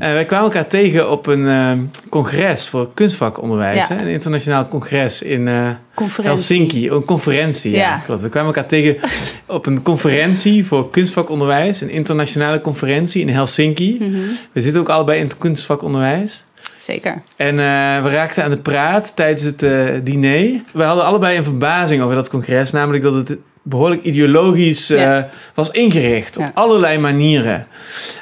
Eh, wij kwamen elkaar tegen op een eh, congres voor kunstvakonderwijs. Ja. Hè? Een internationaal congres in eh. Helsinki. Oh, Een conferentie, ja. Klopt. We kwamen elkaar tegen op een conferentie voor kunstvakonderwijs. Een internationale conferentie in Helsinki. Mhm, We zitten ook allebei in het kunstvakonderwijs. Zeker. En eh, we raakten aan de praat tijdens het diner. We hadden allebei een verbazing over dat congres. Namelijk dat het behoorlijk ideologisch eh, was ingericht. Op allerlei manieren.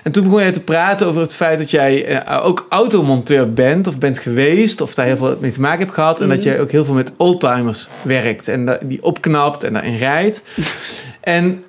En toen begon jij te praten over het feit dat jij eh, ook automonteur bent. Of bent geweest. Of daar heel veel mee te maken hebt gehad. En dat Mhm. jij ook heel veel met oldtimers werkt. En die opknapt en daarin rijdt. en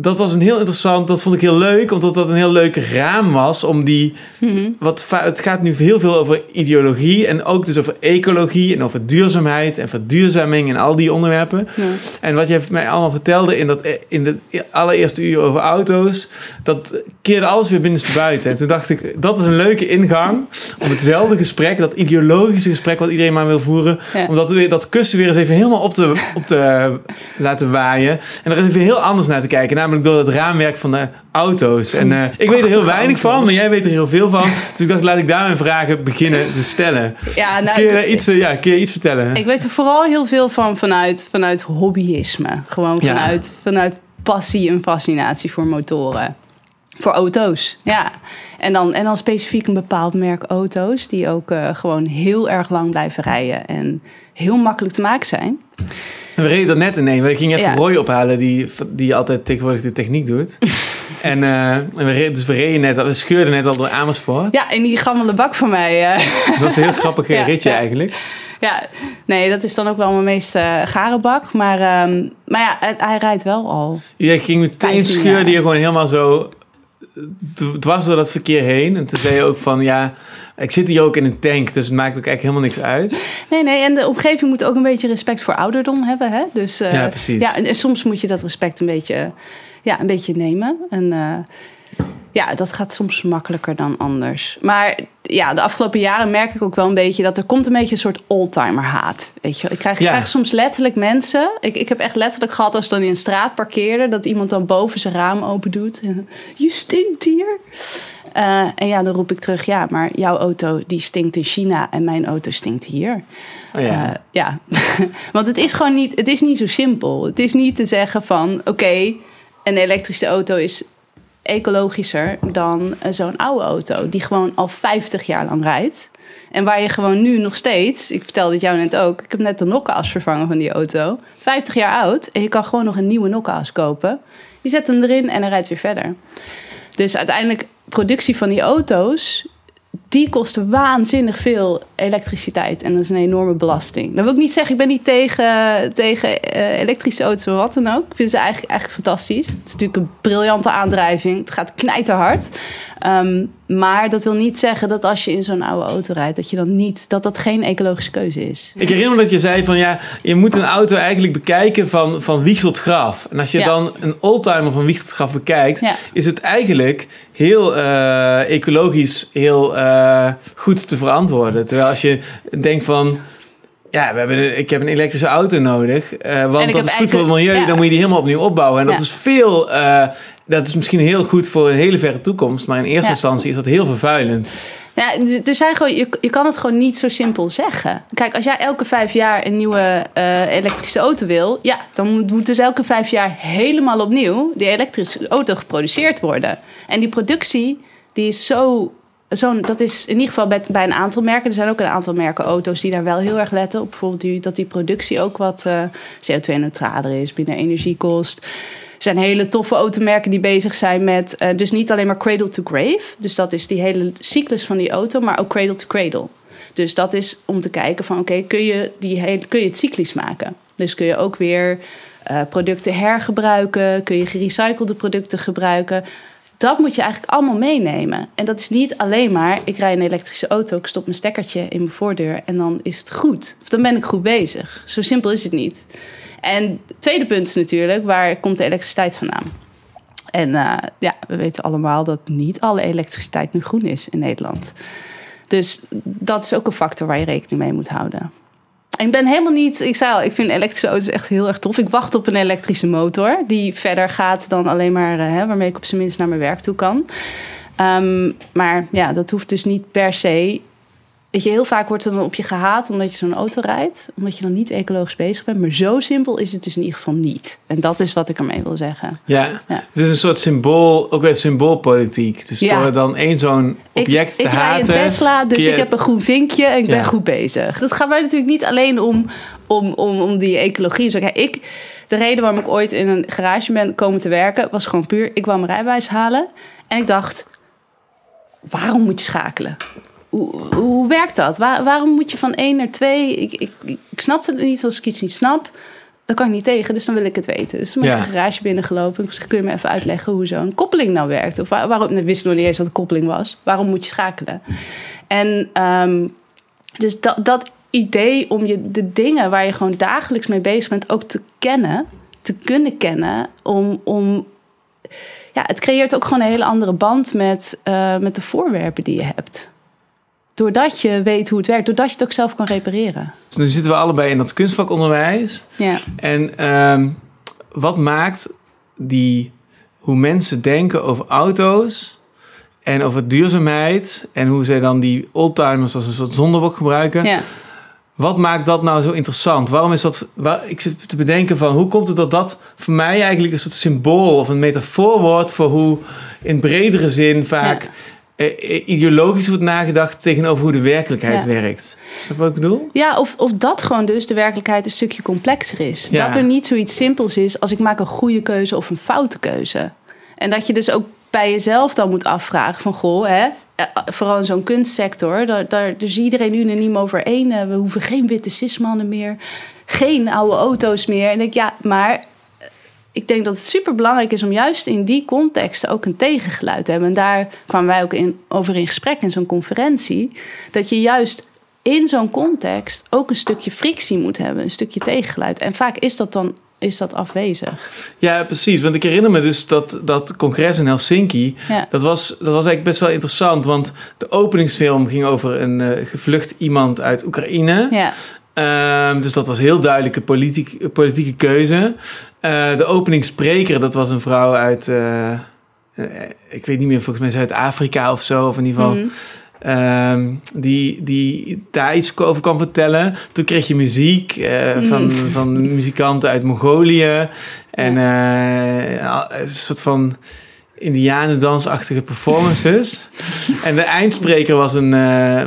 dat was een heel interessant, dat vond ik heel leuk, omdat dat een heel leuk raam was om die, Mhm. wat, het gaat nu heel veel over ideologie en ook dus over ecologie en over duurzaamheid en verduurzaming en al die onderwerpen. Ja. En wat jij mij allemaal vertelde in, dat, in de allereerste uur over auto's, dat keerde alles weer binnenstebuiten. En toen dacht ik, dat is een leuke ingang om hetzelfde gesprek, dat ideologische gesprek wat iedereen maar wil voeren, Ja. om dat, kussen weer eens even helemaal op te, op te laten waaien. En er even heel anders naar te kijken, namelijk door het raamwerk van de auto's. En eh, ik weet er heel weinig van, maar jij weet er heel veel van. Dus ik dacht, laat ik daar mijn vragen beginnen te stellen. Ja, Dus nou, kun je daar iets, eh, ja, kun je iets vertellen? Ik weet er vooral heel veel van vanuit, vanuit hobbyisme. Gewoon Ja. vanuit, vanuit passie en fascinatie voor motoren. Voor auto's, ja. En dan, en dan specifiek een bepaald merk auto's... die ook eh, gewoon heel erg lang blijven rijden... en heel makkelijk te maken zijn. We reden er net in een. We gingen even Ja. Roy ophalen, die, die altijd tegenwoordig de techniek doet. en, eh, en we reden, dus we reden net, we scheurden net al door Amersfoort. Ja, in die gammele bak van mij... eh, Dat was een heel grappig eh, Ja, ritje ja. eigenlijk. Ja, nee, dat is dan ook wel mijn meest eh gare bak. Maar, ehm, maar ja, hij, hij rijdt wel al. Je ging meteen 15 scheurde je gewoon helemaal zo dwars door dat verkeer heen. En toen zei je ook van, ja, ik zit hier ook in een tank, dus het maakt ook eigenlijk helemaal niks uit. Nee, nee, en de omgeving moet ook een beetje respect voor ouderdom hebben. Hè? Dus, eh, Ja, precies. Ja, en, en soms moet je dat respect een beetje, ja, een beetje nemen. En eh, ja, dat gaat soms makkelijker dan anders. Maar ja, de afgelopen jaren merk ik ook wel een beetje dat er komt een beetje een soort oldtimer haat. Weet je, ik krijg, ik krijg soms letterlijk mensen. Ik, ik heb echt letterlijk gehad als ik dan in een straat parkeerde, dat iemand dan boven zijn raam open doet. En, je stinkt hier. Eh, en ja, dan roep ik terug, ja, maar jouw auto die stinkt in China en mijn auto stinkt hier. Oh, ja. Eh, ja, want het is gewoon niet, het is niet zo simpel. Het is niet te zeggen van, oké, een elektrische auto is ecologischer dan eh, zo'n oude auto die gewoon al 50 jaar lang rijdt. En waar je gewoon nu nog steeds, ik vertelde het jou net ook, ik heb net de nokkeas vervangen van die auto. 50 jaar oud en je kan gewoon nog een nieuwe nokkeas kopen. Je zet hem erin en hij rijdt weer verder. Dus uiteindelijk, productie van die auto's, die kosten waanzinnig veel elektriciteit. En dat is een enorme belasting. Dat wil ik niet zeggen, ik ben niet tegen, tegen eh, elektrische auto's of wat dan ook. Ik vind ze eigenlijk, eigenlijk fantastisch. Het is natuurlijk een briljante aandrijving. Het gaat knijterhard. Ehm, maar dat wil niet zeggen dat als je in zo'n oude auto rijdt... dat je dan niet, dat dat geen ecologische keuze is. Ik herinner me dat je zei van ja, je moet een auto eigenlijk bekijken van, van wieg tot graf. En als je Ja. dan een oldtimer van wieg tot graf bekijkt, Ja. is het eigenlijk heel eh, ecologisch heel eh, goed te verantwoorden. Terwijl als je denkt van. Ja, we hebben een- ik heb een elektrische auto nodig. eh, want dat is goed voor het milieu. ja. Dan moet je die helemaal opnieuw opbouwen. En dat Ja. is veel. eh, dat is misschien heel goed voor een hele verre toekomst. Maar in eerste Ja. instantie is dat heel vervuilend. Ja, er zijn gewoon, je, je kan het gewoon niet zo simpel zeggen. Kijk, als jij elke vijf jaar een nieuwe elektrische auto wil, ja, dan moet, moet dus elke vijf jaar helemaal opnieuw die elektrische auto geproduceerd worden. En die productie, die is zo. Zo'n, dat is in ieder geval bij, bij een aantal merken. Er zijn ook een aantal merken auto's die daar wel heel erg letten op. Bijvoorbeeld die, dat die productie ook wat eh, CO2-neutraler is, minder energie kost. Er zijn hele toffe automerken die bezig zijn met... eh, dus niet alleen maar cradle to grave. Dus dat is die hele cyclus van die auto, maar ook cradle to cradle. Dus dat is om te kijken van... oké, kun, je die kun je het cyclisch maken? Dus kun je ook weer eh, producten hergebruiken... kun je gerecyclede producten gebruiken... Dat moet je eigenlijk allemaal meenemen. En dat is niet alleen maar, ik rij een elektrische auto, ik stop mijn stekkertje in mijn voordeur en dan is het goed. Of dan ben ik goed bezig. Zo simpel is het niet. En het tweede punt is natuurlijk, waar komt de elektriciteit vandaan? En eh, ja, we weten allemaal dat niet alle elektriciteit nu groen is in Nederland. Dus dat is ook een factor waar je rekening mee moet houden. Ik ben helemaal niet, ik zei al, ik vind elektrische auto's echt heel erg tof. Ik wacht op een elektrische motor die verder gaat dan alleen maar, eh, hè, waarmee ik op zijn minst naar mijn werk toe kan. Ehm, maar ja, dat hoeft dus niet per se. Weet je, heel vaak wordt er dan op je gehaat omdat je zo'n auto rijdt. Omdat je dan niet ecologisch bezig bent. Maar zo simpel is het dus in ieder geval niet. En dat is wat ik ermee wil zeggen. Ja, Ja. het is een soort symbool, ook weer symboolpolitiek. Dus Ja. door dan één zo'n object ik, te ik rij haten... een Tesla, dus je ik heb een groen vinkje en ik Ja. ben goed bezig. Dat gaat mij natuurlijk niet alleen om, om, om, om die ecologie. Zo, kijk, ik, de reden waarom ik ooit in een garage ben komen te werken... was gewoon puur, ik wou mijn rijbewijs halen. En ik dacht, waarom moet je schakelen? Hoe, hoe werkt dat? Waar- waarom moet je van één naar twee? Ik, ik, ik, snapte het niet, als ik iets niet snap... Dan kan ik niet tegen, dus dan wil ik het weten. Dus toen ben ik Ja. een garage binnengelopen. Ik zeg, kun je me even uitleggen hoe zo'n koppeling nou werkt? Of waar- waarom, ik wist nog niet eens wat een koppeling was. Waarom moet je schakelen? En ehm, dus dat, dat idee om je de dingen waar je gewoon dagelijks mee bezig bent ook te kennen, te kunnen kennen, om, om ja, het creëert ook gewoon een hele andere band met, eh, met de voorwerpen die je hebt. Doordat je weet hoe het werkt, doordat je het ook zelf kan repareren. Dus nu zitten we allebei in dat kunstvakonderwijs. Ja, En ehm, wat maakt die, hoe mensen denken over auto's en over duurzaamheid en hoe zij dan die oldtimers als een soort zondebok gebruiken. ja. Wat maakt dat nou zo interessant? Waarom is dat? Waar, ik zit te bedenken van hoe komt het dat dat voor mij eigenlijk een soort symbool of een metafoor wordt voor hoe in bredere zin vaak Ja. Eh, ideologisch wordt nagedacht tegenover hoe de werkelijkheid Ja. werkt. Snap je wat ik bedoel? Ja, of, of dat gewoon dus de werkelijkheid een stukje complexer is. Ja. Dat er niet zoiets simpels is als ik maak een goede keuze of een foute keuze. En dat je dus ook bij jezelf dan moet afvragen van... goh, hè, eh, vooral in zo'n kunstsector... Daar, daar, daar is iedereen unaniem over één. eh, We hoeven geen witte cismannen meer. Geen oude auto's meer. En ik ja, maar... Ik denk dat het super belangrijk is om juist in die contexten ook een tegengeluid te hebben. En daar kwamen wij ook in, over in gesprek in zo'n conferentie. Dat je juist in zo'n context ook een stukje frictie moet hebben, een stukje tegengeluid. En vaak is dat dan is dat afwezig. Ja, precies. Want ik herinner me dus dat, dat congres in Helsinki. Ja. Dat was, dat was eigenlijk best wel interessant. Want de openingsfilm ging over een eh, gevlucht iemand uit Oekraïne. Ja, Ehm, dus dat was heel duidelijke politiek, politieke keuze. Eh, de openingsspreker, dat was een vrouw uit, eh, eh, ik weet niet meer, volgens mij Zuid-Afrika of zo. Of in ieder geval, Mhm. ehm, die, die daar iets over kwam vertellen. Toen kreeg je muziek van, Mhm. van muzikanten uit Mongolië. En een soort van indianendansachtige performances. en de eindsspreker was een,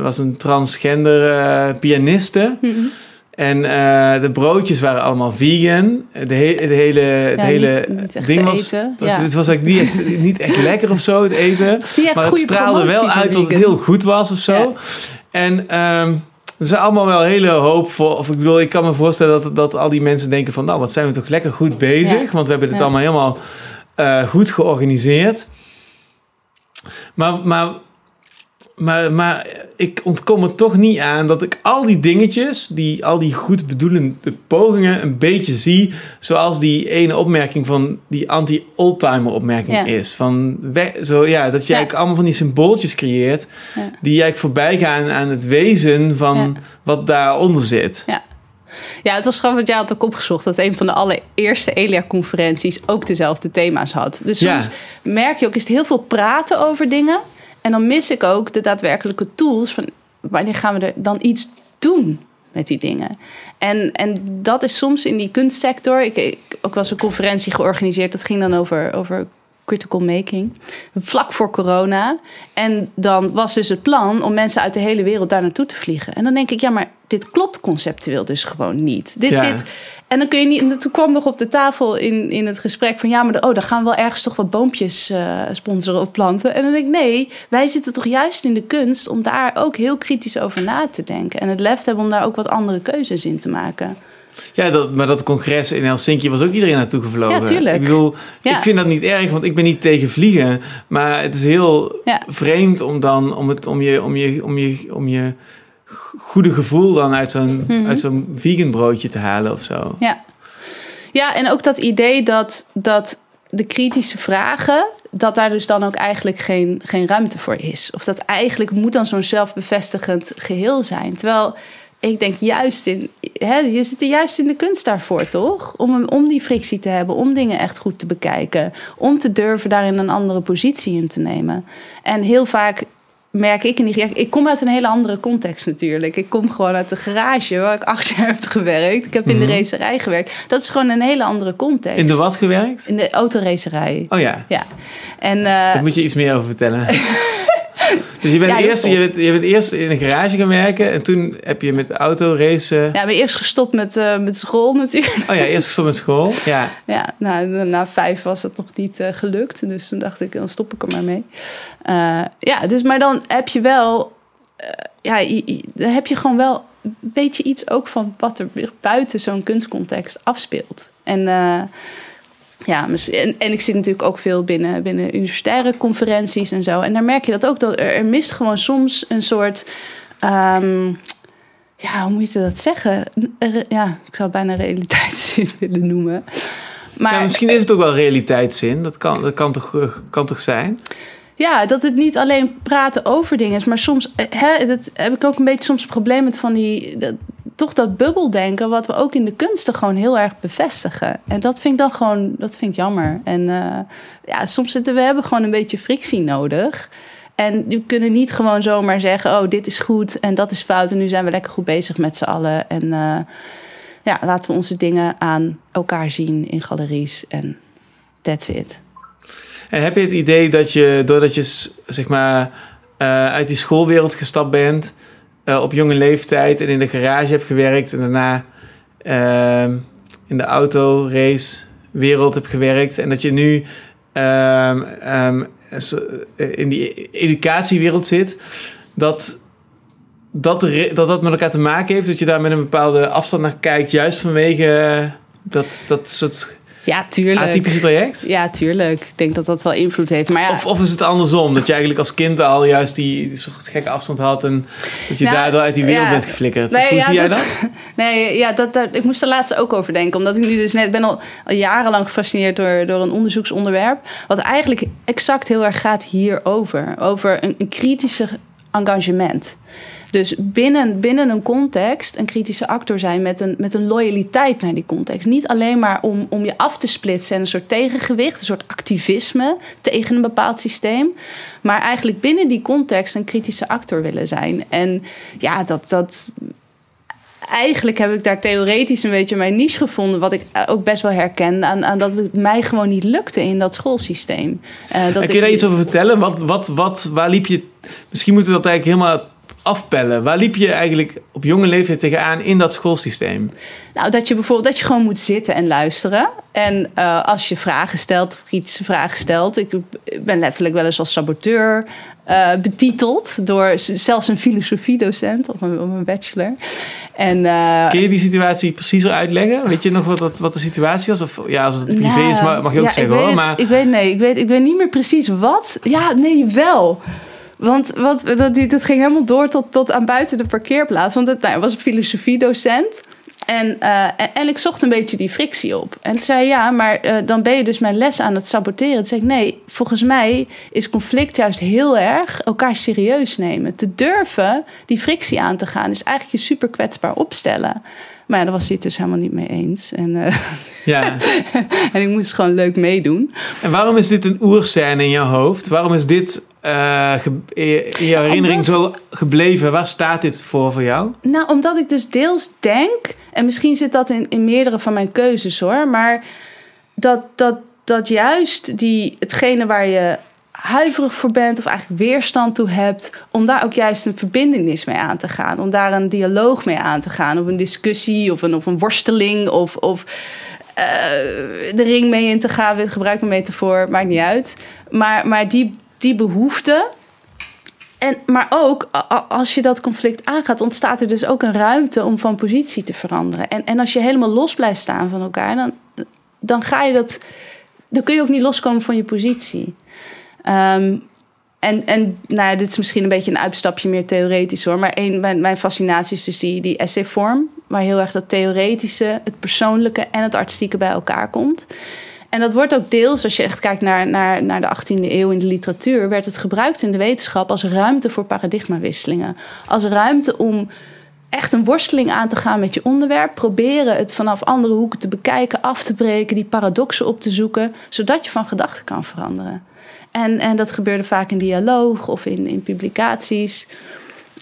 was een transgender pianiste. Mhm. En eh, de broodjes waren allemaal vegan. De, he- de hele, het Ja, hele niet- niet echt ding was, eten, was, ja. Het was eigenlijk niet echt, niet echt lekker of zo, het eten. Het maar het straalde wel uit dat het heel goed was of zo. Ja. En ehm er zijn allemaal wel hele hoopvol. Of ik bedoel, ik kan me voorstellen dat, dat al die mensen denken van... nou, wat zijn we toch lekker goed bezig. Ja. Want we hebben het Ja. allemaal helemaal eh, goed georganiseerd. Maar, maar, maar, maar ik ontkom er toch niet aan dat ik al die dingetjes... Die, al die goed bedoelende pogingen een beetje zie... zoals die ene opmerking van die anti-oldtimer opmerking Ja. is. Van zo, ja, dat je Ja. eigenlijk allemaal van die symbooltjes creëert... Ja. die eigenlijk voorbij gaan aan het wezen van wat daaronder zit. Ja. Ja, het was grappig, want jij had ook opgezocht dat een van de allereerste Elia-conferenties ook dezelfde thema's had. Dus Ja. soms merk je ook, is het heel veel praten over dingen. En dan mis ik ook de daadwerkelijke tools van wanneer gaan we er dan iets doen met die dingen. En, en dat is soms in die kunstsector. Ik, ik ook was een conferentie georganiseerd, dat ging dan over, over critical making. Vlak voor corona. En dan was dus het plan om mensen uit de hele wereld daar naartoe te vliegen. En dan denk ik, ja, maar dit klopt conceptueel dus gewoon niet. Dit, Ja. dit, en dan kun je niet. En toen kwam nog op de tafel in, in het gesprek van ja, maar de- oh, dan gaan we wel ergens toch wat boompjes eh, sponsoren of planten. En dan denk ik, nee, wij zitten toch juist in de kunst om daar ook heel kritisch over na te denken. En het lef hebben om daar ook wat andere keuzes in te maken. Ja, dat, maar dat congres in Helsinki was ook iedereen naartoe gevlogen. Ja, tuurlijk. Ik bedoel, Ja. ik vind dat niet erg, want ik ben niet tegen vliegen. Maar het is heel Ja. vreemd om dan om, het, om, je, om, je, om, je, om je goede gevoel dan uit zo'n Mhm. uit zo'n vegan broodje te halen of zo. Ja, ja en ook dat idee dat, dat de kritische vragen, dat daar dus dan ook eigenlijk geen, geen ruimte voor is. Of dat eigenlijk moet dan zo'n zelfbevestigend geheel zijn. Terwijl ik denk juist in, hè, je zit er juist in de kunst daarvoor, toch? Om, om die frictie te hebben, om dingen echt goed te bekijken. Om te durven daarin een andere positie in te nemen. En heel vaak merk ik in die. Ik kom uit een hele andere context natuurlijk. Ik kom gewoon uit de garage waar ik acht jaar heb gewerkt. Ik heb in de Mhm. racerij gewerkt. Dat is gewoon een hele andere context. In de wat gewerkt? In de autoracerij. Oh ja, Ja. En eh, daar moet je iets meer over vertellen. dus je bent, Ja, eerst, je, bent, je bent eerst in een garage gaan werken en toen heb je met autoracen... ja, ik ben eerst gestopt met, eh, met school natuurlijk. Oh ja, eerst gestopt met school. Ja. Ja, nou, na vijf was het nog niet eh, gelukt. Dus toen dacht ik, dan stop ik er maar mee. Eh, ja, dus maar dan heb je wel... ja, je- je- dan heb je gewoon wel... Weet je iets ook van wat er buiten zo'n kunstcontext afspeelt. En... ja, en, en ik zit natuurlijk ook veel binnen, binnen universitaire conferenties en zo. En daar merk je dat ook. Dat er, er mist gewoon soms een soort. ehm, ja, hoe moet je dat zeggen? Ja, ik zou bijna realiteitszin willen noemen. Maar ja, misschien is het ook wel realiteitszin. Dat kan, dat kan, toch, eh, kan toch zijn? Ja, dat het niet alleen praten over dingen is, maar soms eh, hè, dat heb ik ook een beetje soms een probleem met van die dat, toch dat bubbeldenken, wat we ook in de kunsten gewoon heel erg bevestigen. En dat vind ik dan gewoon, dat vind ik jammer. En eh, ja, soms zitten we hebben gewoon een beetje frictie nodig. En we kunnen niet gewoon zomaar zeggen: oh, dit is goed en dat is fout. En nu zijn we lekker goed bezig met z'n allen. En eh, ja, laten we onze dingen aan elkaar zien in galeries. En that's it. En heb je het idee dat je, doordat je zeg maar, eh, uit die schoolwereld gestapt bent, eh, op jonge leeftijd en in de garage hebt gewerkt en daarna ehm, in de autoracewereld hebt gewerkt. En dat je nu ehm, ehm, eh, in die educatiewereld zit, dat dat, dat dat met elkaar te maken heeft, dat je daar met een bepaalde afstand naar kijkt, juist vanwege dat, dat soort Ja, tuurlijk. atypische traject? Ja, tuurlijk. Ik denk dat dat wel invloed heeft. Maar ja, Of, of is het andersom? Dat je eigenlijk als kind al juist die, soort gekke afstand had en dat je Nou, daardoor uit die wereld ja. bent geflikkerd. Nee, Hoe ja, zie jij dat- dat? nee, ja, dat, ik moest er laatst ook over denken. Omdat ik nu dus net ben al, al jarenlang gefascineerd door, door een onderzoeksonderwerp. Wat eigenlijk exact heel erg gaat hierover. Over een, een kritische engagement. Dus binnen, binnen een context een kritische actor zijn met een, met een loyaliteit naar die context. Niet alleen maar om, om je af te splitsen en een soort tegengewicht, een soort activisme tegen een bepaald systeem. Maar eigenlijk binnen die context een kritische actor willen zijn. En ja, dat, dat, eigenlijk heb ik daar theoretisch een beetje mijn niche gevonden. Wat ik eh, ook best wel herken aan, aan dat het mij gewoon niet lukte in dat schoolsysteem. Eh, dat En kun je ik- daar iets over vertellen? Wat, wat, wat, waar liep je... Misschien moeten we dat eigenlijk helemaal afpellen. Waar liep je eigenlijk op jonge leeftijd tegenaan in dat schoolsysteem? Nou, dat je bijvoorbeeld dat je gewoon moet zitten en luisteren. En eh, als je vragen stelt of kritische vragen stelt. Ik ben letterlijk wel eens als saboteur eh, betiteld door zelfs een filosofiedocent op mijn, op mijn bachelor. En, eh, Kun je die situatie preciezer uitleggen? Weet je nog wat, dat, wat de situatie was? Of ja, als het privé nou, is, mag, mag je ook ja, zeggen weet hoor. Maar Ik weet, nee, ik weet, ik weet niet meer precies wat. Ja, nee, wel. Want wat, dat, dat ging helemaal door tot, tot aan buiten de parkeerplaats. Want het nou, was een filosofiedocent. En, eh, en, en ik zocht een beetje die frictie op. En toen zei ja, maar eh, dan ben je dus mijn les aan het saboteren. Toen zei ik, nee, volgens mij is conflict juist heel erg elkaar serieus nemen. Te durven die frictie aan te gaan is eigenlijk je super kwetsbaar opstellen. Maar ja, daar was hij het dus helemaal niet mee eens. En, eh, ja. en ik moest gewoon leuk meedoen. En waarom is dit een oerscène in jouw hoofd? Waarom is dit eh, ge- in jouw herinnering zo gebleven? Waar staat dit voor voor jou? Nou, omdat ik dus deels denk, en misschien zit dat in, in meerdere van mijn keuzes hoor, maar dat, dat, dat juist die, hetgene waar je huiverig voor bent of eigenlijk weerstand toe hebt, om daar ook juist een verbindenis mee aan te gaan, om daar een dialoog mee aan te gaan, of een discussie of een, of een worsteling of, of eh, de ring mee in te gaan, ik gebruik een metafoor, maakt niet uit. Maar, maar die, die behoefte, en, maar ook als je dat conflict aangaat, ontstaat er dus ook een ruimte om van positie te veranderen. En, en als je helemaal los blijft staan van elkaar, dan, dan ga je dat. Dan kun je ook niet loskomen van je positie. Ehm, en, en nou dit is misschien een beetje een uitstapje meer theoretisch hoor. Maar een, mijn, mijn fascinatie is dus die, die essayvorm. Waar heel erg dat theoretische, het persoonlijke en het artistieke bij elkaar komt. En dat wordt ook deels, als je echt kijkt naar, naar, naar de 18e eeuw in de literatuur, werd het gebruikt in de wetenschap als ruimte voor paradigmawisselingen. Als ruimte om echt een worsteling aan te gaan met je onderwerp. Proberen het vanaf andere hoeken te bekijken, af te breken, die paradoxen op te zoeken, zodat je van gedachten kan veranderen. En, en dat gebeurde vaak in dialoog of in, in publicaties.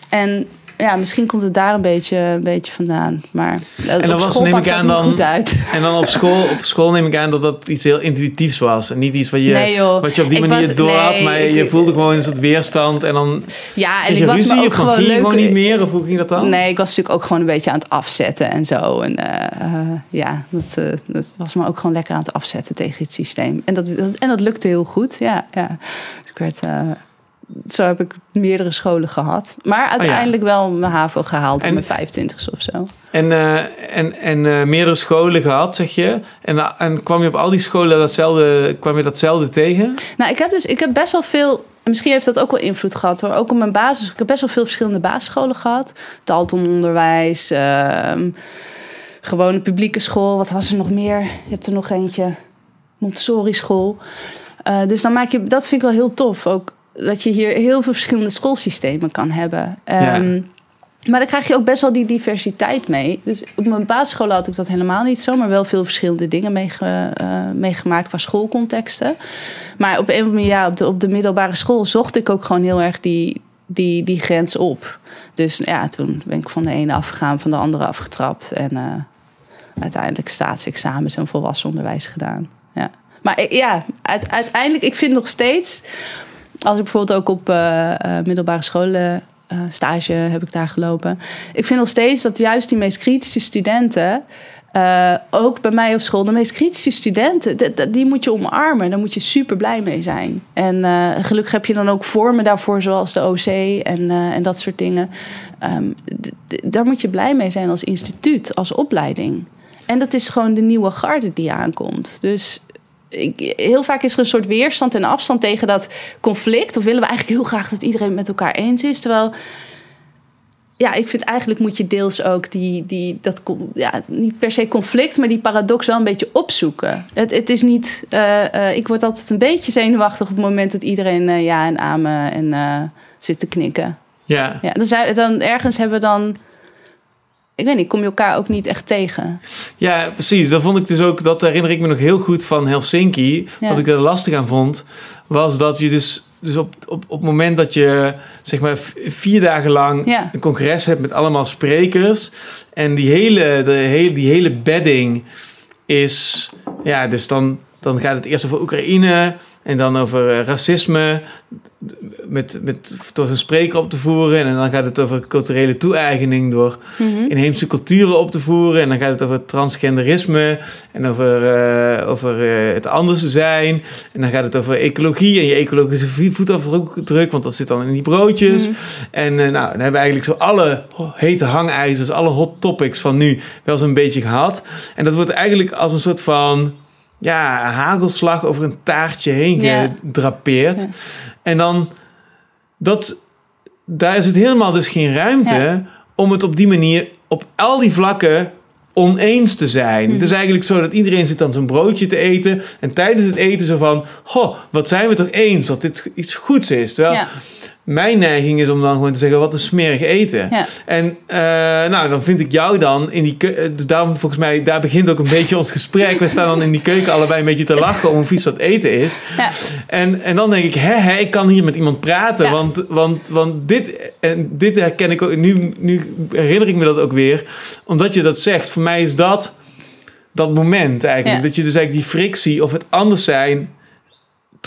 En ja, misschien komt het daar een beetje, een beetje vandaan. Maar en dan op was, school neem ik aan dan, goed uit. En dan op school, op school neem ik aan dat dat iets heel intuïtiefs was. En niet iets wat je, Nee, wat je op die manier was- door had. nee, Maar ik- je voelde gewoon een soort weerstand. En dan Ja, en ik je was ruzie me ook of dan gewoon leuk. gewoon niet meer? Of hoe ging dat dan? Nee, ik was natuurlijk ook gewoon een beetje aan het afzetten en zo. En eh, eh, ja, dat, eh, dat was me ook gewoon lekker aan het afzetten tegen het systeem. En dat, dat- en dat lukte heel goed, ja. ja. Dus ik werd, zo heb ik meerdere scholen gehad. Maar uiteindelijk wel mijn HAVO gehaald En- op mijn 25 of zo. En, eh, en, en eh, meerdere scholen gehad, zeg je. En, en kwam je op al die scholen datzelfde, kwam je datzelfde tegen? Nou, ik heb dus ik heb best wel veel. Misschien heeft dat ook wel invloed gehad hoor. Ook op mijn basis. Ik heb best wel veel verschillende basisscholen gehad. Dalton onderwijs. ehm, gewone publieke school. Wat was er nog meer? Je hebt er nog eentje. Montessori school. Eh, dus dan maak je. Dat vind ik wel heel tof. Ook dat je hier heel veel verschillende schoolsystemen kan hebben. Ehm, Maar dan krijg je ook best wel die diversiteit mee. Dus op mijn basisschool had ik dat helemaal niet zo, maar wel veel verschillende dingen meege- eh, meegemaakt qua schoolcontexten. Maar op een of andere manier, ja, op de, op de middelbare school zocht ik ook gewoon heel erg die, die, die grens op. Dus ja, toen ben ik van de ene afgegaan, van de andere afgetrapt. En eh, uiteindelijk staatsexamens en volwassen onderwijs gedaan. Ja. Maar ja, uit- uiteindelijk, ik vind nog steeds, als ik bijvoorbeeld ook op eh, eh, middelbare scholen eh, stage heb ik daar gelopen. Ik vind nog steeds dat juist die meest kritische studenten. ook bij mij op school, de meest kritische studenten, d- d- die moet je omarmen. Daar moet je super blij mee zijn. En eh, gelukkig heb je dan ook vormen daarvoor, zoals de OC en, en dat soort dingen. D- daar moet je blij mee zijn als instituut, als opleiding. En dat is gewoon de nieuwe garde die aankomt. Dus ik, heel vaak is er een soort weerstand en afstand tegen dat conflict. Of willen we eigenlijk heel graag dat iedereen met elkaar eens is. Terwijl, ja, ik vind eigenlijk moet je deels ook die, die dat, ja, niet per se conflict, maar die paradox wel een beetje opzoeken. Het, het is niet, eh, eh, ik word altijd een beetje zenuwachtig op het moment dat iedereen eh, ja en amen en zit te knikken. Ja. Ja, dan, zou, dan ergens hebben we dan, ik weet niet, kom je elkaar ook niet echt tegen. Ja, precies. Dat vond ik dus ook, dat herinner ik me nog heel goed van Helsinki. Ja. Wat ik er lastig aan vond, was dat je dus, dus op, op, op het moment dat je zeg maar vier dagen lang Ja. een congres hebt met allemaal sprekers. En die hele, de hele, die hele bedding is, ja, dus dan, dan gaat het eerst over Oekraïne en dan over eh, racisme. Met, met, door zijn spreker op te voeren. En dan gaat het over culturele toe-eigening door Mhm. inheemse culturen op te voeren. En dan gaat het over transgenderisme en over, eh, over eh, het anders zijn. En dan gaat het over ecologie en je ecologische vo- voetafdruk, want dat zit dan in die broodjes. Mhm. En nou, dan hebben we eigenlijk zo alle hete hangijzers, alle hot topics van nu wel zo'n beetje gehad. En dat wordt eigenlijk als een soort van ja, hagelslag over een taartje heen Ja. gedrapeerd. Ja. En dan, dat, daar is het helemaal dus geen ruimte Ja. om het op die manier op al die vlakken oneens te zijn. Mhm. Het is eigenlijk zo dat iedereen zit dan zijn broodje te eten en tijdens het eten zo van, goh, wat zijn we toch eens dat dit iets goeds is. Terwijl Ja. Mijn neiging is om dan gewoon te zeggen, wat een smerig eten. Ja. En eh, nou, dan vind ik jou dan in die keuken. Dus daarom volgens mij, daar begint ook een beetje ons gesprek. We staan dan in die keuken allebei een beetje te lachen om hoe vies dat eten is. Ja. En, en dan denk ik, hè, hè, ik kan hier met iemand praten. Ja. Want, want, want dit, en dit herken ik ook. Nu, nu herinner ik me dat ook weer. Omdat je dat zegt. Voor mij is dat dat moment eigenlijk. Dat je dus eigenlijk die frictie of het anders zijn